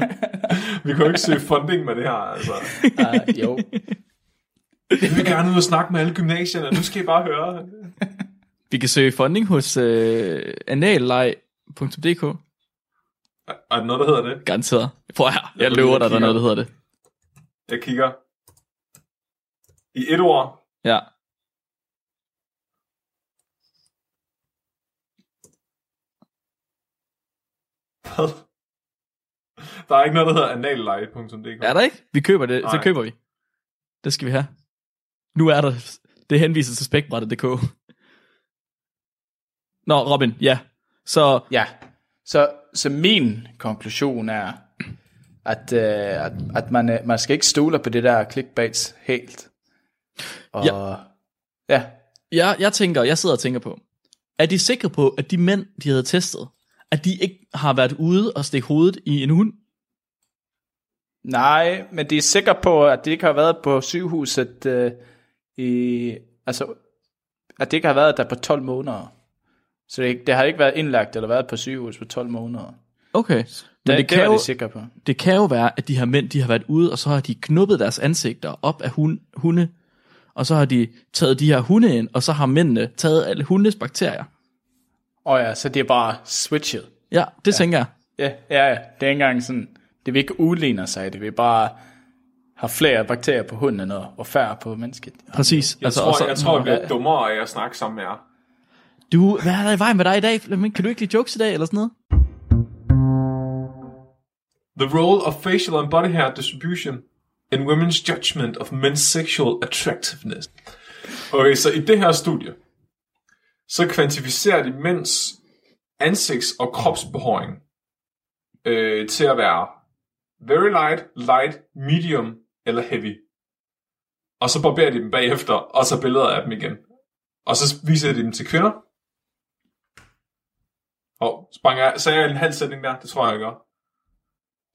Vi kan jo ikke søge funding med det her, altså. uh, jo. Vi vil gerne ud og snakke med alle gymnasierne. Nu skal I bare høre. Vi kan søge funding hos øh, analleg.dk. Er der noget, der hedder det? Garanteret. Prøv her. Jeg vil løber dig, der er noget, der hedder det. Jeg kigger. I et ord. Ja. Hvad? Der er ikke noget, der hedder analleje.dk. Er der ikke? Vi køber det, så Nej. køber vi. Det skal vi have. Nu er der... Det henviser til spækbrættet.dk. Nå, Robin, ja. Så, Ja, så, så min konklusion er, at, øh, at, at man, øh, man skal ikke stole på det der clickbaits helt. Og, Ja. ja. jeg, jeg tænker, jeg sidder og tænker på, er de sikre på, at de mænd, de havde testet, at de ikke har været ude og stikke hovedet i en hund? Nej, men de er sikre på, at de ikke har været på sygehuset øh, i, altså, at de ikke har været der på 12 måneder. Så det, det har ikke været indlagt eller været på sygehus på 12 måneder. Okay. Men Det, det, det, kan det jo, de sikre på. det kan jo være, at de her mænd, de har været ude, og så har de knuppet deres ansigter op af hun, hunde, og så har de taget de her hunde ind, og så har mændene taget alle hundes bakterier. Og ja, så det er bare switchet. Ja, det ja. tænker jeg. Ja, ja, ja. Det er ikke engang sådan, det vil ikke udligne sig, det vil bare have flere bakterier på hunden og, og færre på mennesket. Præcis. Jeg, altså, tror, så, jeg tror, jeg bliver dummere af at snakke sammen med jer. Du, hvad er der i vejen med dig i dag? Kan du ikke lide jokes i dag, eller sådan noget? The role of facial and body hair distribution in women's judgment of men's sexual attractiveness. Okay, så i det her studie, så kvantificerer de mænds ansigts- og kropsbehåring øh, til at være very light, light, medium eller heavy. Og så barberer de dem bagefter, og så billeder af dem igen. Og så viser de dem til kvinder. Og sprang jeg, sagde jeg en halv sætning der? Det tror jeg, jeg gør.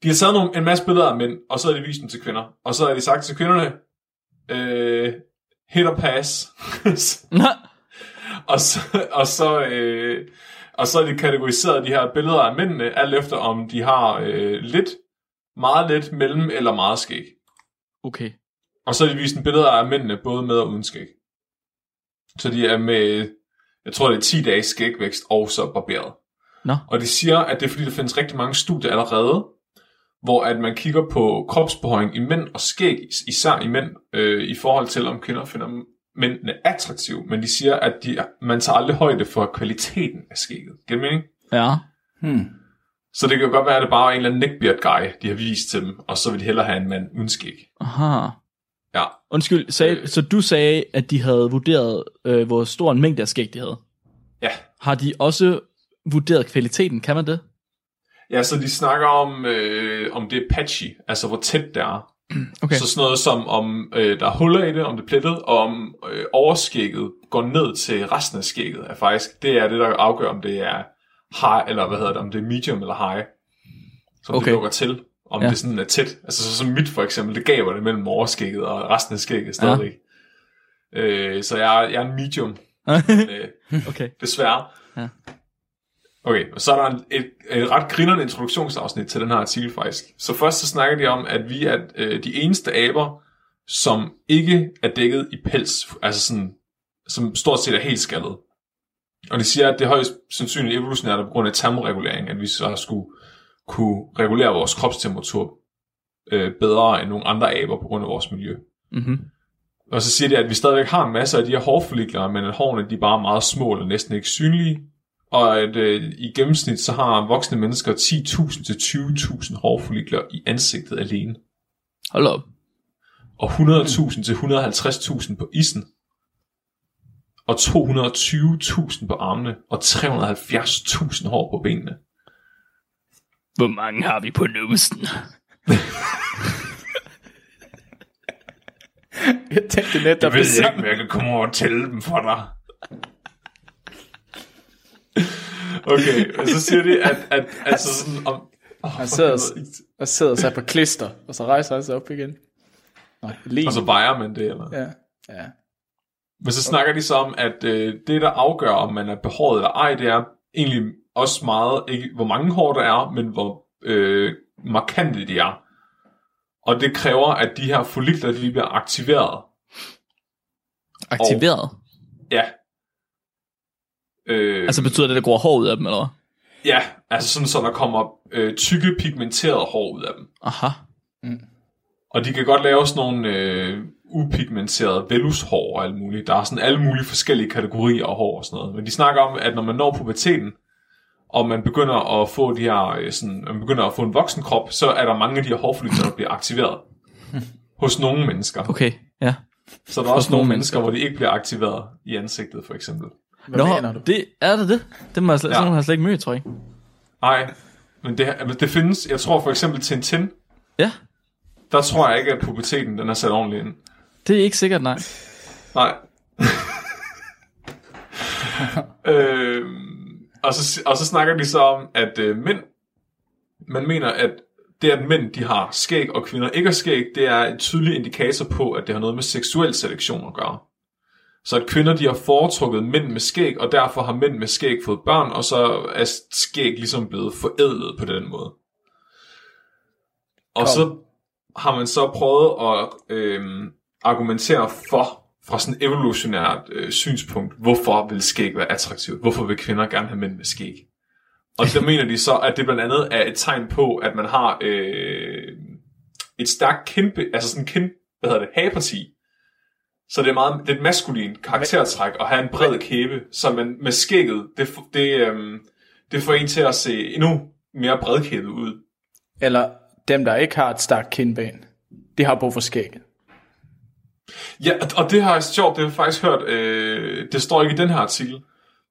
De har taget nogle, en masse billeder af mænd, og så har de vist dem til kvinder. Og så har de sagt til kvinderne, øh, hit og pass. og så, og så, øh, og så har de kategoriseret de her billeder af mændene, alt efter om de har øh, lidt, meget lidt, mellem eller meget skæg. Okay. Og så har de vist en billeder af mændene, både med og uden skæg. Så de er med, jeg tror det er 10 dages skægvækst, og så barberet. Nå. Og de siger, at det er fordi, der findes rigtig mange studier allerede, hvor at man kigger på kropsbehøjning i mænd og skæg, is- især i mænd, øh, i forhold til, om kvinder finder mændene attraktive. Men de siger, at de, man tager aldrig højde for kvaliteten af skægget. Giver det mening? Ja. Hmm. Så det kan jo godt være, at det bare er en eller anden neckbeard guy, de har vist til dem, og så vil de hellere have en mand uden skæg. Aha. Ja, Undskyld, sag, Øh. så du sagde, at de havde vurderet, øh, hvor stor en mængde af skæg de havde. ja. Har de også vurderet kvaliteten? Kan man det? Ja, så de snakker om, øh, om det er patchy, altså hvor tæt det er. Okay. Så sådan noget som, om øh, der er huller i det, om det er plettet, og om øh, overskægget går ned til resten af skægget, er faktisk, det er det, der afgør, om det er high, eller hvad hedder det, om det er medium eller high, som okay. Det lukker til, om Ja. det sådan er tæt. Altså så som mit for eksempel, det gaber det mellem overskægget og resten af skægget stadigvæk. Ja. Øh, så jeg, er- jeg er en medium, øh, okay. desværre. Ja. Okay, og så er der en, et, et ret grinerende introduktionsafsnit til den her artikel faktisk. Så først så snakker de om, at vi er øh, de eneste aber, som ikke er dækket i pels, altså sådan, som stort set er helt skaldet. Og de siger, at det er højst sandsynligt evolutionært på grund af termoregulering, at vi så skulle kunne regulere vores kropstemperatur øh, bedre end nogle andre aber på grund af vores miljø. Mm-hmm. Og så siger de, at vi stadigvæk har en masse af de her hårfollikler, men at hårene de er bare meget små eller næsten ikke synlige. Og at øh, i gennemsnit så har voksne mennesker 10.000 til 20.000 hårfollikler i ansigtet alene. Hold op. Og 100.000 til 150.000 på isen. Og 220.000 på armene. Og 370.000 hår på benene. Hvor mange har vi på nusen? Jeg tænkte netop Jeg ved ikke, men jeg kan komme over og tælle dem for dig. Okay, og så siger de, at, at altså sådan om... Oh, Han sidder, og sidder sig på klister, og så rejser han sig op igen. Nej, lige. og så vejer man det, eller? Ja, ja. Men så snakker de så om, at øh, det, der afgør, om man er behåret eller ej, det er egentlig også meget, ikke hvor mange hår der er, men hvor øh, markante de er. Og det kræver, at de her follikler, de lige bliver aktiveret. Aktiveret? Ja. Øh, Altså betyder det, at der går hår ud af dem, eller hvad? Ja, altså sådan, så der kommer øh, tykke, pigmenterede hår ud af dem. Aha. Og de kan godt lave sådan nogle øh, upigmenterede velushår og alt muligt. Der er sådan alle mulige forskellige kategorier af hår og sådan noget. Men de snakker om, at når man når puberteten, og man begynder at få de her, øh, sådan, man begynder at få en voksen krop, så er der mange af de her hårfollikler, der bliver aktiveret hos nogle mennesker. Okay, Ja. Så er der også nogle nogle mennesker. mennesker, hvor de ikke bliver aktiveret i ansigtet, for eksempel. Hvad Nå, mener du? det er det det? Det må jeg slet, Ja. sådan har jeg slet ikke mødt, tror jeg. Nej, men det, men det findes, jeg tror for eksempel Tintin, Ja, der tror jeg ikke, at puberteten den er sat ordentligt ind. det er ikke sikkert, nej. Nej. øhm, og, så, og så snakker de så om, at øh, mænd, man mener, at det, at mænd de har skæg, og kvinder ikke har skæg, det er en tydelig indikator på, at det har noget med seksuel selektion at gøre. Så at kvinder de har foretrukket mænd med skæg, og derfor har mænd med skæg fået børn, og så er skæg ligesom blevet forædlet på den måde. Og Kom. så har man så prøvet at øhm, argumentere for, fra sådan et evolutionært øh, synspunkt, hvorfor vil skæg være attraktivt? Hvorfor vil kvinder gerne have mænd med skæg? Og der mener de så, at det blandt andet er et tegn på, at man har øh, et stærkt kind, altså sådan en kind, hvad hedder det, hageparti. Så det er meget, det er et maskulin karaktertræk at have en bred kæbe, så man med skægget, det, det, øhm, det får en til at se endnu mere bredkæbet ud. Eller dem, der ikke har et stærkt kindben, de har brug for skægget. Ja, og- det har jeg sjovt, det har jeg faktisk hørt, øh, det står ikke i den her artikel,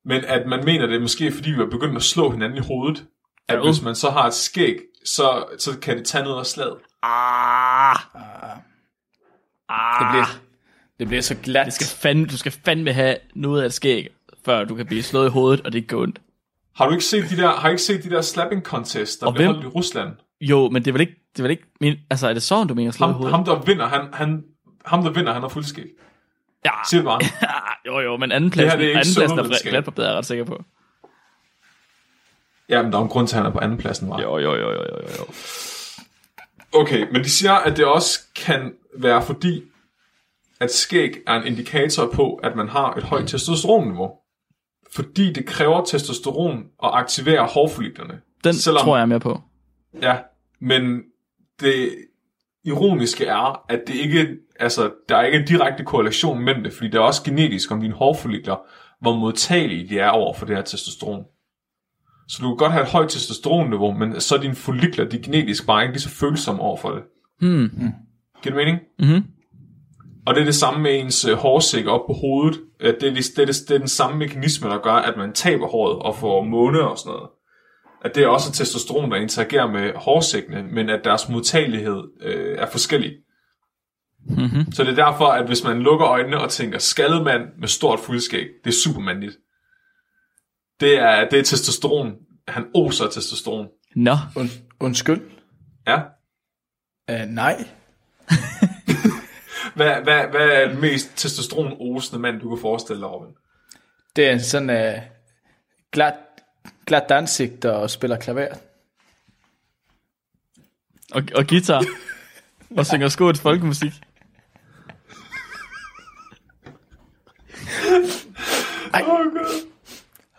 men at man mener det er måske, fordi vi har begyndt at slå hinanden i hovedet, at Jo. hvis man så har et skæg, så, så kan det tage ned af slaget. Ah, Det bliver, det bliver så glat. det skal fandme, du skal fandme have noget af skæg, før du kan blive slået i hovedet, og det går ondt. Har du ikke set de der, har I ikke set de der slapping contests, der Og hvem- holdt i Rusland? Jo, men det er vel ikke, det er vel ikke min, altså er det sådan, du mener slået i Ham, hovedet? ham, der vinder, han, han, ham, der vinder, han har fuldskæg. Ja, Sig det bare. jo jo, men anden Det her, pladsen, det er ikke anden pladsen er sundhedsvidenskab. glatpapir, er jeg ret sikker på. Ja, men der er en grund til, at han er på anden pladsen, var. Jo, jo, jo, jo, jo, jo. Okay, men de siger, at det også kan være fordi, at skæg er en indikator på, at man har et højt testosteronniveau. Fordi det kræver testosteron at aktivere hårfolliklerne. Den Selvom- tror jeg er med på. Ja, men det ironiske er, at det ikke, altså, der er ikke en direkte korrelation mellem det, fordi det er også genetisk om dine hårfollikler, hvor modtagelige de er over for det her testosteron. Så du kan godt have et højt testosteronniveau, men så er dine follikler, de er genetisk bare ikke lige så følsomme over for det. Hmm. Giver det mening? Mhm. Og det er det samme med ens øh, hårsæk op på hovedet. Det er, det, det, er, det er den samme mekanisme, der gør, at man taber håret og får måne og sådan noget. At det er også testosteron, der interagerer med hårsækkene, men at deres modtagelighed øh, er forskellig. Mhm. Så det er derfor, at hvis man lukker øjnene og tænker, skaldet mand med stort fuldskæg, det er supermandligt. Det er, det er testosteron. Han oser af testosteron. Nå, Und, undskyld? Ja. Uh, nej. Hvad, hvad, hvad er den mest testosteron-osende mand, du kan forestille dig, Robin? Det er en sådan uh, glat, glat ansigt, der spiller klaver. og, og guitar. og synger skåt folkemusik. Åh, oh, God.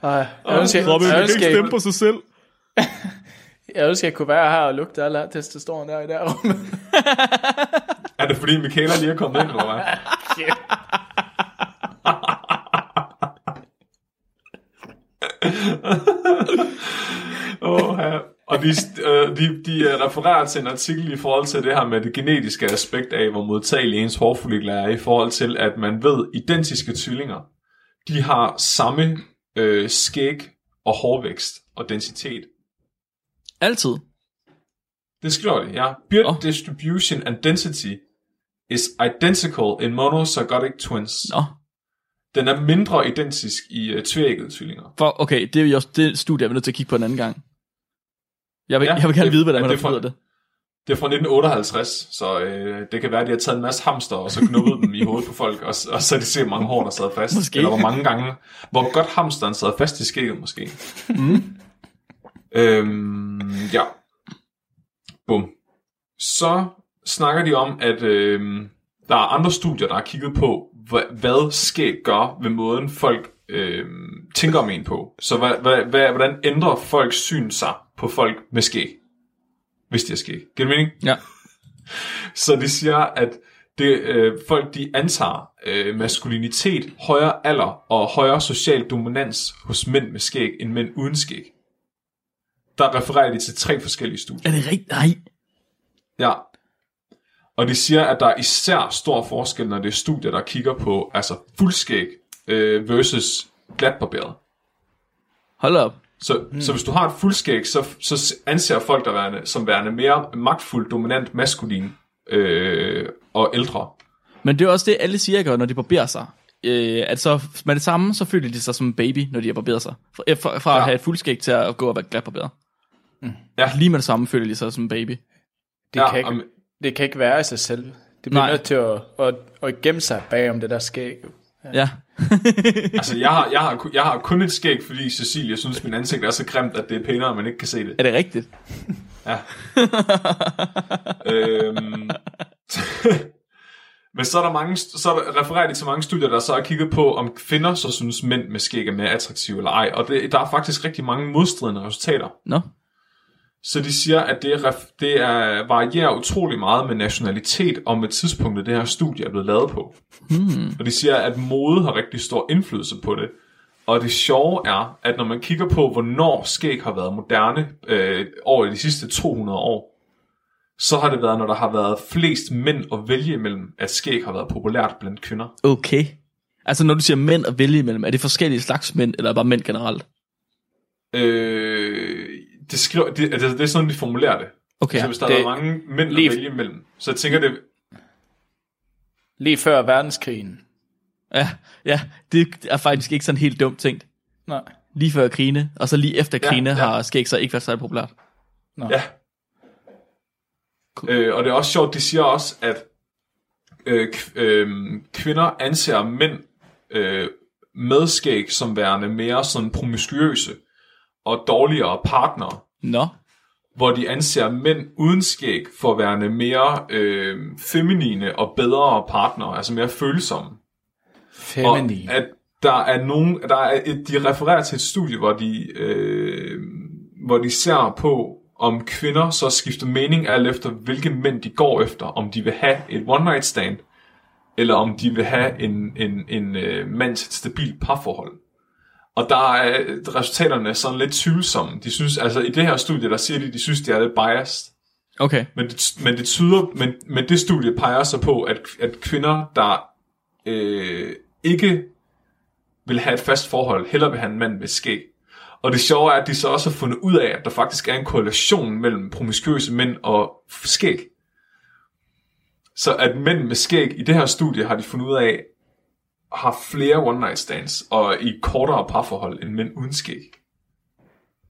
Uh, jeg ønsker, Robin, jeg, kan ønsker, ikke stemme på sig selv. jeg ønsker, jeg kunne være her og lugte alle her testosteron der i der rum. Er det fordi Michaela lige er kommet ind, eller hvad? oh, ja. Og de, øh, de, de øh, refererer til en artikel i forhold til det her med det genetiske aspekt af, hvor modtagelig ens hårfollikler er, i forhold til, at man ved, identiske tvillinger, de har samme øh, skæg og hårvækst og densitet. Altid. Det skriver de, ja. Beard Nå. distribution and density is identical in monozygotic twins. Nå. Den er mindre identisk i uh, tvækkede tvillinger. For, okay, det er jo også det studie, jeg er nødt til at kigge på en anden gang. Jeg vil, Ja, ja, jeg vil gerne det- vide, hvordan ja, man det er fundet for- det. Det er fra 1958, så øh, det kan være, at de har taget en masse hamster, og så knuppet dem i hovedet på folk, og, og så har de set, mange hår, der sad fast. Måske. Eller hvor mange gange, hvor godt hamsteren sad fast i skægget, måske. Mm. Øhm, ja. Bum. Så snakker de om, at øh, der er andre studier, der har kigget på, hvad, hvad skæg gør ved måden, folk øh, tænker om en på. Så hvad, hvad, hvad, hvordan ændrer folks syn sig på folk med skæg? Hvis de har skæg. Giver det mening? Ja. Så de siger, at det, øh, folk de antager øh, maskulinitet, højere alder og højere social dominans hos mænd med skæg end mænd uden skæg. Der refererer de til tre forskellige studier. Er det rigtigt? Nej. Ja. Og de siger, at der er især stor forskel, når det er studier, der kigger på altså fuldskæg øh, versus glatbarberet. Hold op. Så, mm. så hvis du har et fuldskæg, så, så anser folk dig værende, som værende mere magtfuld, dominant, maskulin øh, og ældre. Men det er også det, alle siger, gør, når de barberer sig. Øh, at så med det samme, så føler de sig som en baby, når de har barberet sig. Fra, fra, fra ja. At have et fuldskæg til at gå og være glatbarberet. Ja. Lige med det samme føler de sig som en baby. Det, Ja, kan ikke, om- det kan ikke være i sig selv. Det bliver Nej. nødt til at, at, at gemme sig bag om det der skæg. Ja. Altså, jeg har, jeg, har, jeg har kun et skæg, fordi Cecilie synes, min ansigt er så grimt, at det er pænere, at man ikke kan se det. Er det rigtigt? Ja. øhm, men så er der mange, så er der, refererer de til mange studier, der så har kigget på, om kvinder så synes, mænd med skæg er mere attraktive eller ej. Og det, der er faktisk rigtig mange modstridende resultater. Nå. Så de siger, at det, er, det er, varierer utrolig meget med nationalitet og med tidspunktet, det her studie er blevet lavet på. Hmm. Og de siger, at mode har rigtig stor indflydelse på det. Og det sjove er, at når man kigger på, hvornår skæg har været moderne øh, over de sidste 200 år, så har det været, når der har været flest mænd at vælge imellem, at skæg har været populært blandt kvinder. Okay. Altså når du siger mænd at vælge imellem, er det forskellige slags mænd, eller bare mænd generelt? Øh, det, skriver, det, det, det er sådan, de formulerer det. Okay. Så hvis der det- er mange mænd lige- at vælge imellem, så jeg tænker det, Lige før verdenskrigen. Ja, ja, det er faktisk ikke sådan helt dumt tænkt. Nej. Lige før krigene, og så lige efter Ja, krigene ja. har skæg så ikke været særlig populært. Ja. Øh, og det er også sjovt, de siger også, at øh, øh, kvinder anser mænd øh, med skæg som værende mere sådan promiskuøse og dårligere partnere, Nå, hvor de anser mænd uden skæg for værende mere øh, feminine og bedre partnere, altså mere følsomme. Feminin. Og at der er nogen, der er et, de refererer til et studie, hvor de, øh, hvor de ser på, om kvinder så skifter mening alt efter, hvilke mænd de går efter. Om de vil have et one night stand, eller om de vil have en, en, en øh, mand til et stabilt parforhold. Og der er resultaterne sådan lidt tvivlsomme. De synes, altså i det her studie, der siger de, de synes, de er lidt biased. okay. Men det, men det tyder, men, men det studie peger så på, at, at kvinder, der øh, ikke vil have et fast forhold, hellere vil have en mand med skæg. Og det sjove er, at de så også har fundet ud af, at der faktisk er en korrelation mellem promiskuøse mænd og skæg. Så at mænd med skæg i det her studie har de fundet ud af, har flere one night stands og i kortere parforhold end mænd uden skæg.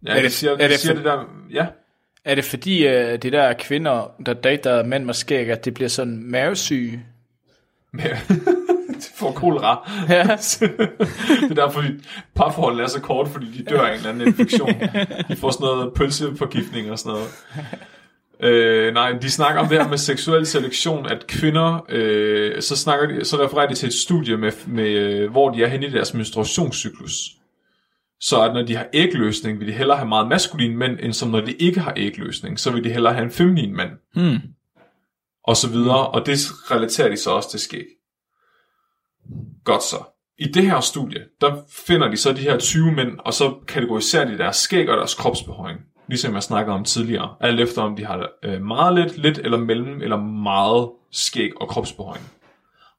Ja, Er det, det- de siger, er de det siger for- det der, ja. Er det fordi, uh, de der kvinder, der dater mænd med skæg, at det bliver sådan mavesyge? de får kolera. Ja. det er derfor, de parforholdet er så kort, fordi de dør af en eller anden infektion. De får sådan noget pølseforgiftning og sådan noget. Øh, nej, de snakker om det her med seksuel selektion, at kvinder, øh, så, snakker de, så refererer de til et studie, med, med, øh, hvor de er henne i deres menstruationscyklus. Så at når de har ægløsning, vil de hellere have meget maskulin mænd, end som når de ikke har ægløsning, så vil de hellere have en feminin mand. Hmm. Og så videre, og det relaterer de så også til skæg. Godt så. I det her studie, der finder de så de her 20 mænd, og så kategoriserer de deres skæg og deres kropsbehøring. Ligesom jeg snakker om tidligere. Alt efter om de har øh, meget lidt, lidt eller mellem, eller meget skæg og kropsbehøjning.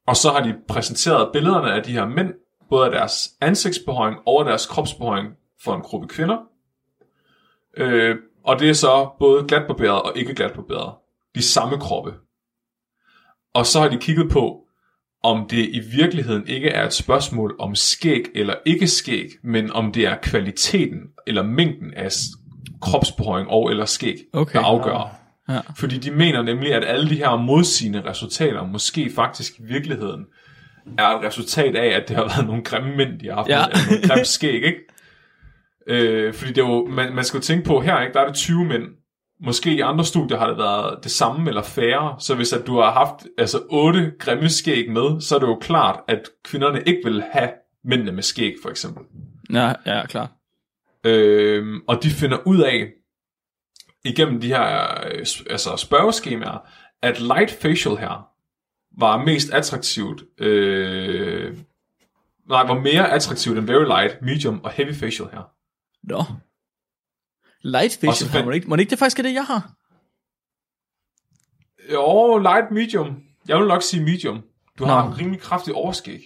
Og så har de præsenteret billederne af de her mænd, både af deres ansigtsbehøjning og deres kropsbehøjning for en gruppe kvinder. Øh, og det er så både glatbarberet og ikke glatbarberet. De samme kroppe. Og så har de kigget på, om det i virkeligheden ikke er et spørgsmål om skæg eller ikke skæg, men om det er kvaliteten eller mængden af kropsbehøring og eller skæg, Okay. der afgør. Ja. Fordi de mener nemlig, at alle de her modsigende resultater måske faktisk i virkeligheden er et resultat af, at det har været nogle grimme mænd, de har haft, Ja. ja. eller nogle grimme skæg, ikke? Øh, fordi det er jo, man, man skal jo tænke på, her ikke, der er det 20 mænd. Måske i andre studier har det været det samme eller færre. Så hvis at du har haft altså 8 grimme skæg med, så er det jo klart, at kvinderne ikke vil have mændene med skæg, for eksempel. Ja, ja, klart. Øh, og de finder ud af, igennem de her øh, altså spørgeskemaer, at light facial her var mest attraktivt, øh, nej, var mere attraktivt end very light, medium og heavy facial her. Nå. Light Og så facial, fandt- må ikke, må det ikke det faktisk er det, jeg har? Jo, light medium. Jeg vil nok sige medium. Du har Nå. en rimelig kraftig overskæg.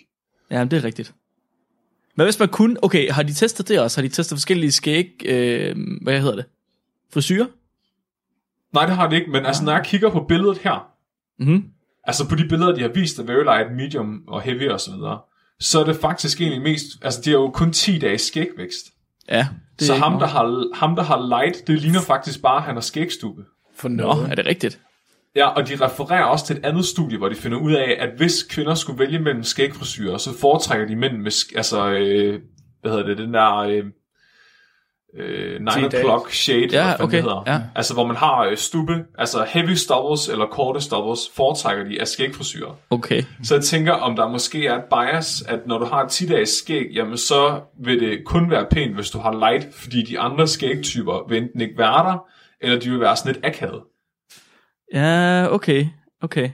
Ja, det er rigtigt. Men hvis man kun... Okay, har de testet det også? Har de testet forskellige skæg... Øh, hvad hedder det? Frisyrer? Nej, det har det ikke, men altså, når jeg kigger på billedet her, Mhm. altså på de billeder, de har vist af Very Light, Medium og Heavy og så videre, så er det faktisk egentlig mest, altså de har jo kun 10 dages skægvækst. Ja. Det Så er ham der, har, ham, der har light, det ligner faktisk bare, at han har skægstube. For Nå, er det rigtigt? Ja, og de refererer også til et andet studie, hvor de finder ud af, at hvis kvinder skulle vælge mellem skægfrisyrer, så foretrækker de mænd med, altså, øh, hvad hedder det, den der øh, øh, 9 days. o'clock shade, Ja, hvad okay, det hedder. ja. Altså, hvor man har øh, stubbe, altså heavy stubbles eller korte stubbles, foretrækker de af skægfrisyrer. Okay. Så jeg tænker, om der måske er et bias, at når du har 10 dages skæg, jamen så vil det kun være pænt, hvis du har light, fordi de andre skægtyper vil enten ikke være der, eller de vil være sådan lidt akavet. Ja, okay. Okay.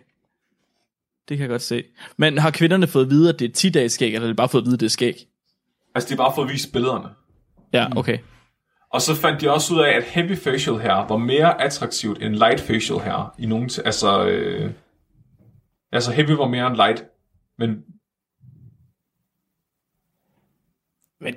Det kan jeg godt se. Men har kvinderne fået at vide, at det er 10 dages skæg, eller har de bare fået at vide, at det er skæg? Altså, de har bare fået vist billederne. Ja, okay. Og så fandt de også ud af, at heavy facial hair var mere attraktivt end light facial hair. I nogen t- altså, øh, altså heavy var mere end light. Men, Men,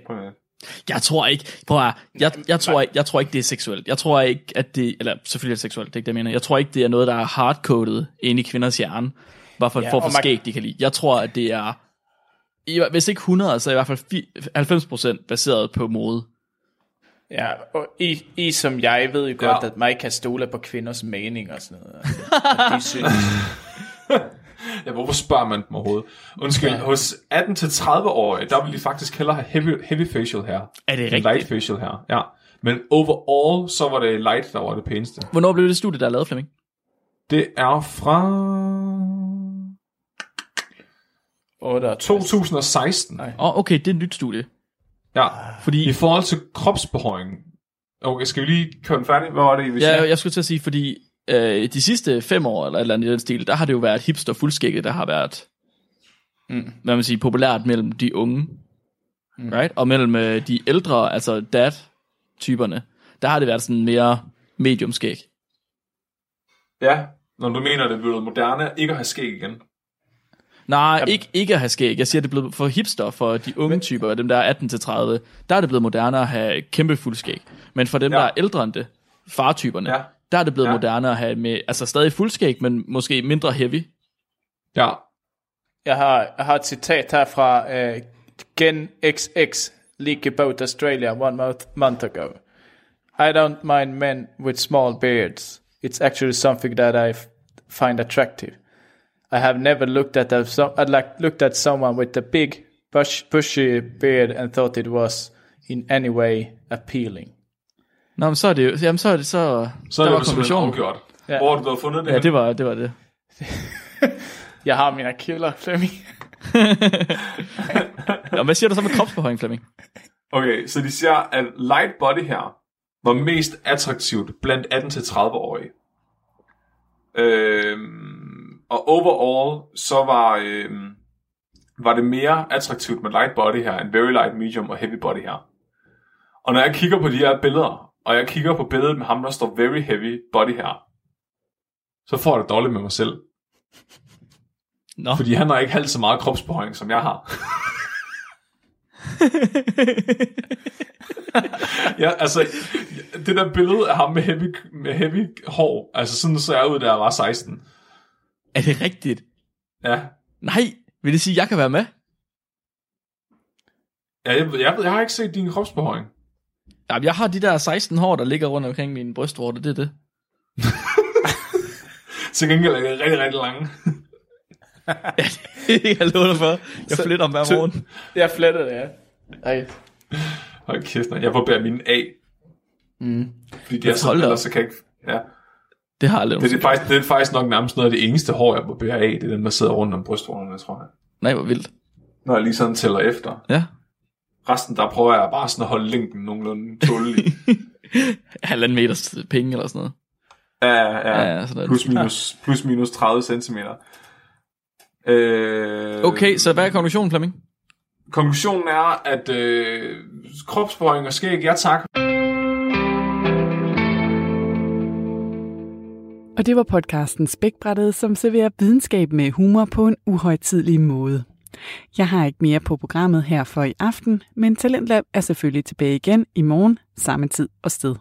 Jeg tror ikke, prøv at, jeg, jeg, tror ikke, jeg tror ikke, det er seksuelt. Jeg tror ikke, at det, eller selvfølgelig er det seksuelt, det er ikke det, jeg mener. Jeg tror ikke, det er noget, der er hardcoded ind i kvinders hjerne, hvad for Ja, for og man- skæg, de kan lide. Jeg tror, at det er, hvis ikke 100, så i hvert fald fi- 90% baseret på mode. ja, og I, I som jeg ved jo godt, Ja. at ikke kan stole på kvinders mening og sådan noget. Altså, de synes, ja, hvorfor spørger man dem overhovedet? Undskyld, Ja. hos 18-30-årige, der vil de faktisk hellere have heavy, heavy facial hair. Er det end light rigtigt? facial hair, ja. Men overall, så var det light, der var det pæneste. Hvornår blev det studie, der er lavet, Flemming? Det er fra 8 2016. Nej. Åh, oh, okay, det er et nyt studie. Ja, Fordi, i forhold til kropsbehøring. Okay, skal vi lige køre den færdig? Hvad var det, vi ja, sagde? jeg skulle til at sige, fordi øh, de sidste fem år, eller et eller andet i den stil, der har det jo været hipster fuldskægget, der har været, Mm. hvad man siger, populært mellem de unge, mm. right? Og mellem øh, de ældre, altså dad-typerne, der har det været sådan mere medium skæg. Ja, når du mener, det er blevet moderne ikke at have skæg igen. Nej, ikke, ikke at have skæg. Jeg siger, det er blevet for hipster, for de unge typer, dem der er 18-30, der er det blevet moderne at have kæmpe fuld skæg. Men for dem, Ja. der er ældre end det, fartyperne, Ja. Der er det blevet Ja. moderne at have med, altså stadig fuld skæg, men måske mindre heavy. Ja, Jeg har, jeg har et citat her fra uh, Gen XX League About Australia one month, month ago. I don't mind men with small beards. It's actually something that I find attractive. I have never looked at a, so, I like looked at someone with a big bush, bushy beard and thought it was in any way appealing. Nå, men så er det jo, jamen så er det så, så er det var jo simpelthen afgjort. Ja. Hvor har du da fundet det? Ja, det var det. Var det. Jeg har mine kilder, Flemming. Nå, hvad siger du så med kropsbehøring, Flemming? Okay, så de siger, at light body her var mest attraktivt blandt 18-30-årige. Øhm, og overall, så var, øhm, var det mere attraktivt med light body her, end very light, medium og heavy body her. Og når jeg kigger på de her billeder, og jeg kigger på billedet med ham, der står very heavy body her, så får jeg det dårligt med mig selv. Nå, Fordi han har ikke halvt så meget kropsbehøjning, som jeg har. ja, altså, det der billede af ham med heavy, med heavy hår, altså sådan så jeg ud, da jeg var 16. er det rigtigt? Ja, Nej, vil det sige, at jeg kan være med? ja jeg, jeg, jeg har ikke set din kropsbehøjning. Jamen, jeg har de der 16 hår, der ligger rundt omkring min brystvorte, det er det. Til gengæld er det rigtig, rigtig lange. jeg lover dig for. Jeg fletter om hver Så- morgen. Jeg flettede det, ja. Ej. Hold kæft, man. jeg barberer mine af. Mm. Fordi de er så, op. ellers så kan jeg ikke... Ja. Det har jeg aldrig Det, det, er faktisk, det er faktisk nok nærmest noget af det eneste hår, jeg barberer af. Det er den, der sidder rundt om brystvorterne, tror jeg. Nej, hvor vildt. Når jeg lige sådan tæller efter. Ja. Resten, der prøver jeg bare sådan at holde længden nogenlunde tålelig. Halvanden meters penge eller sådan noget. ja, ja, Ja, ja. sådan. Plus minus, plus minus 30 cm. Øh, Okay, så hvad er konklusionen, Flemming? Konklusionen er, at øh, kropsbøjning og skæg, ja tak. Og det var podcasten Spækbrættet, som serverer videnskab med humor på en uhøjtidlig måde. Jeg har ikke mere på programmet her for i aften, men Talentlab er selvfølgelig tilbage igen i morgen, samme tid og sted.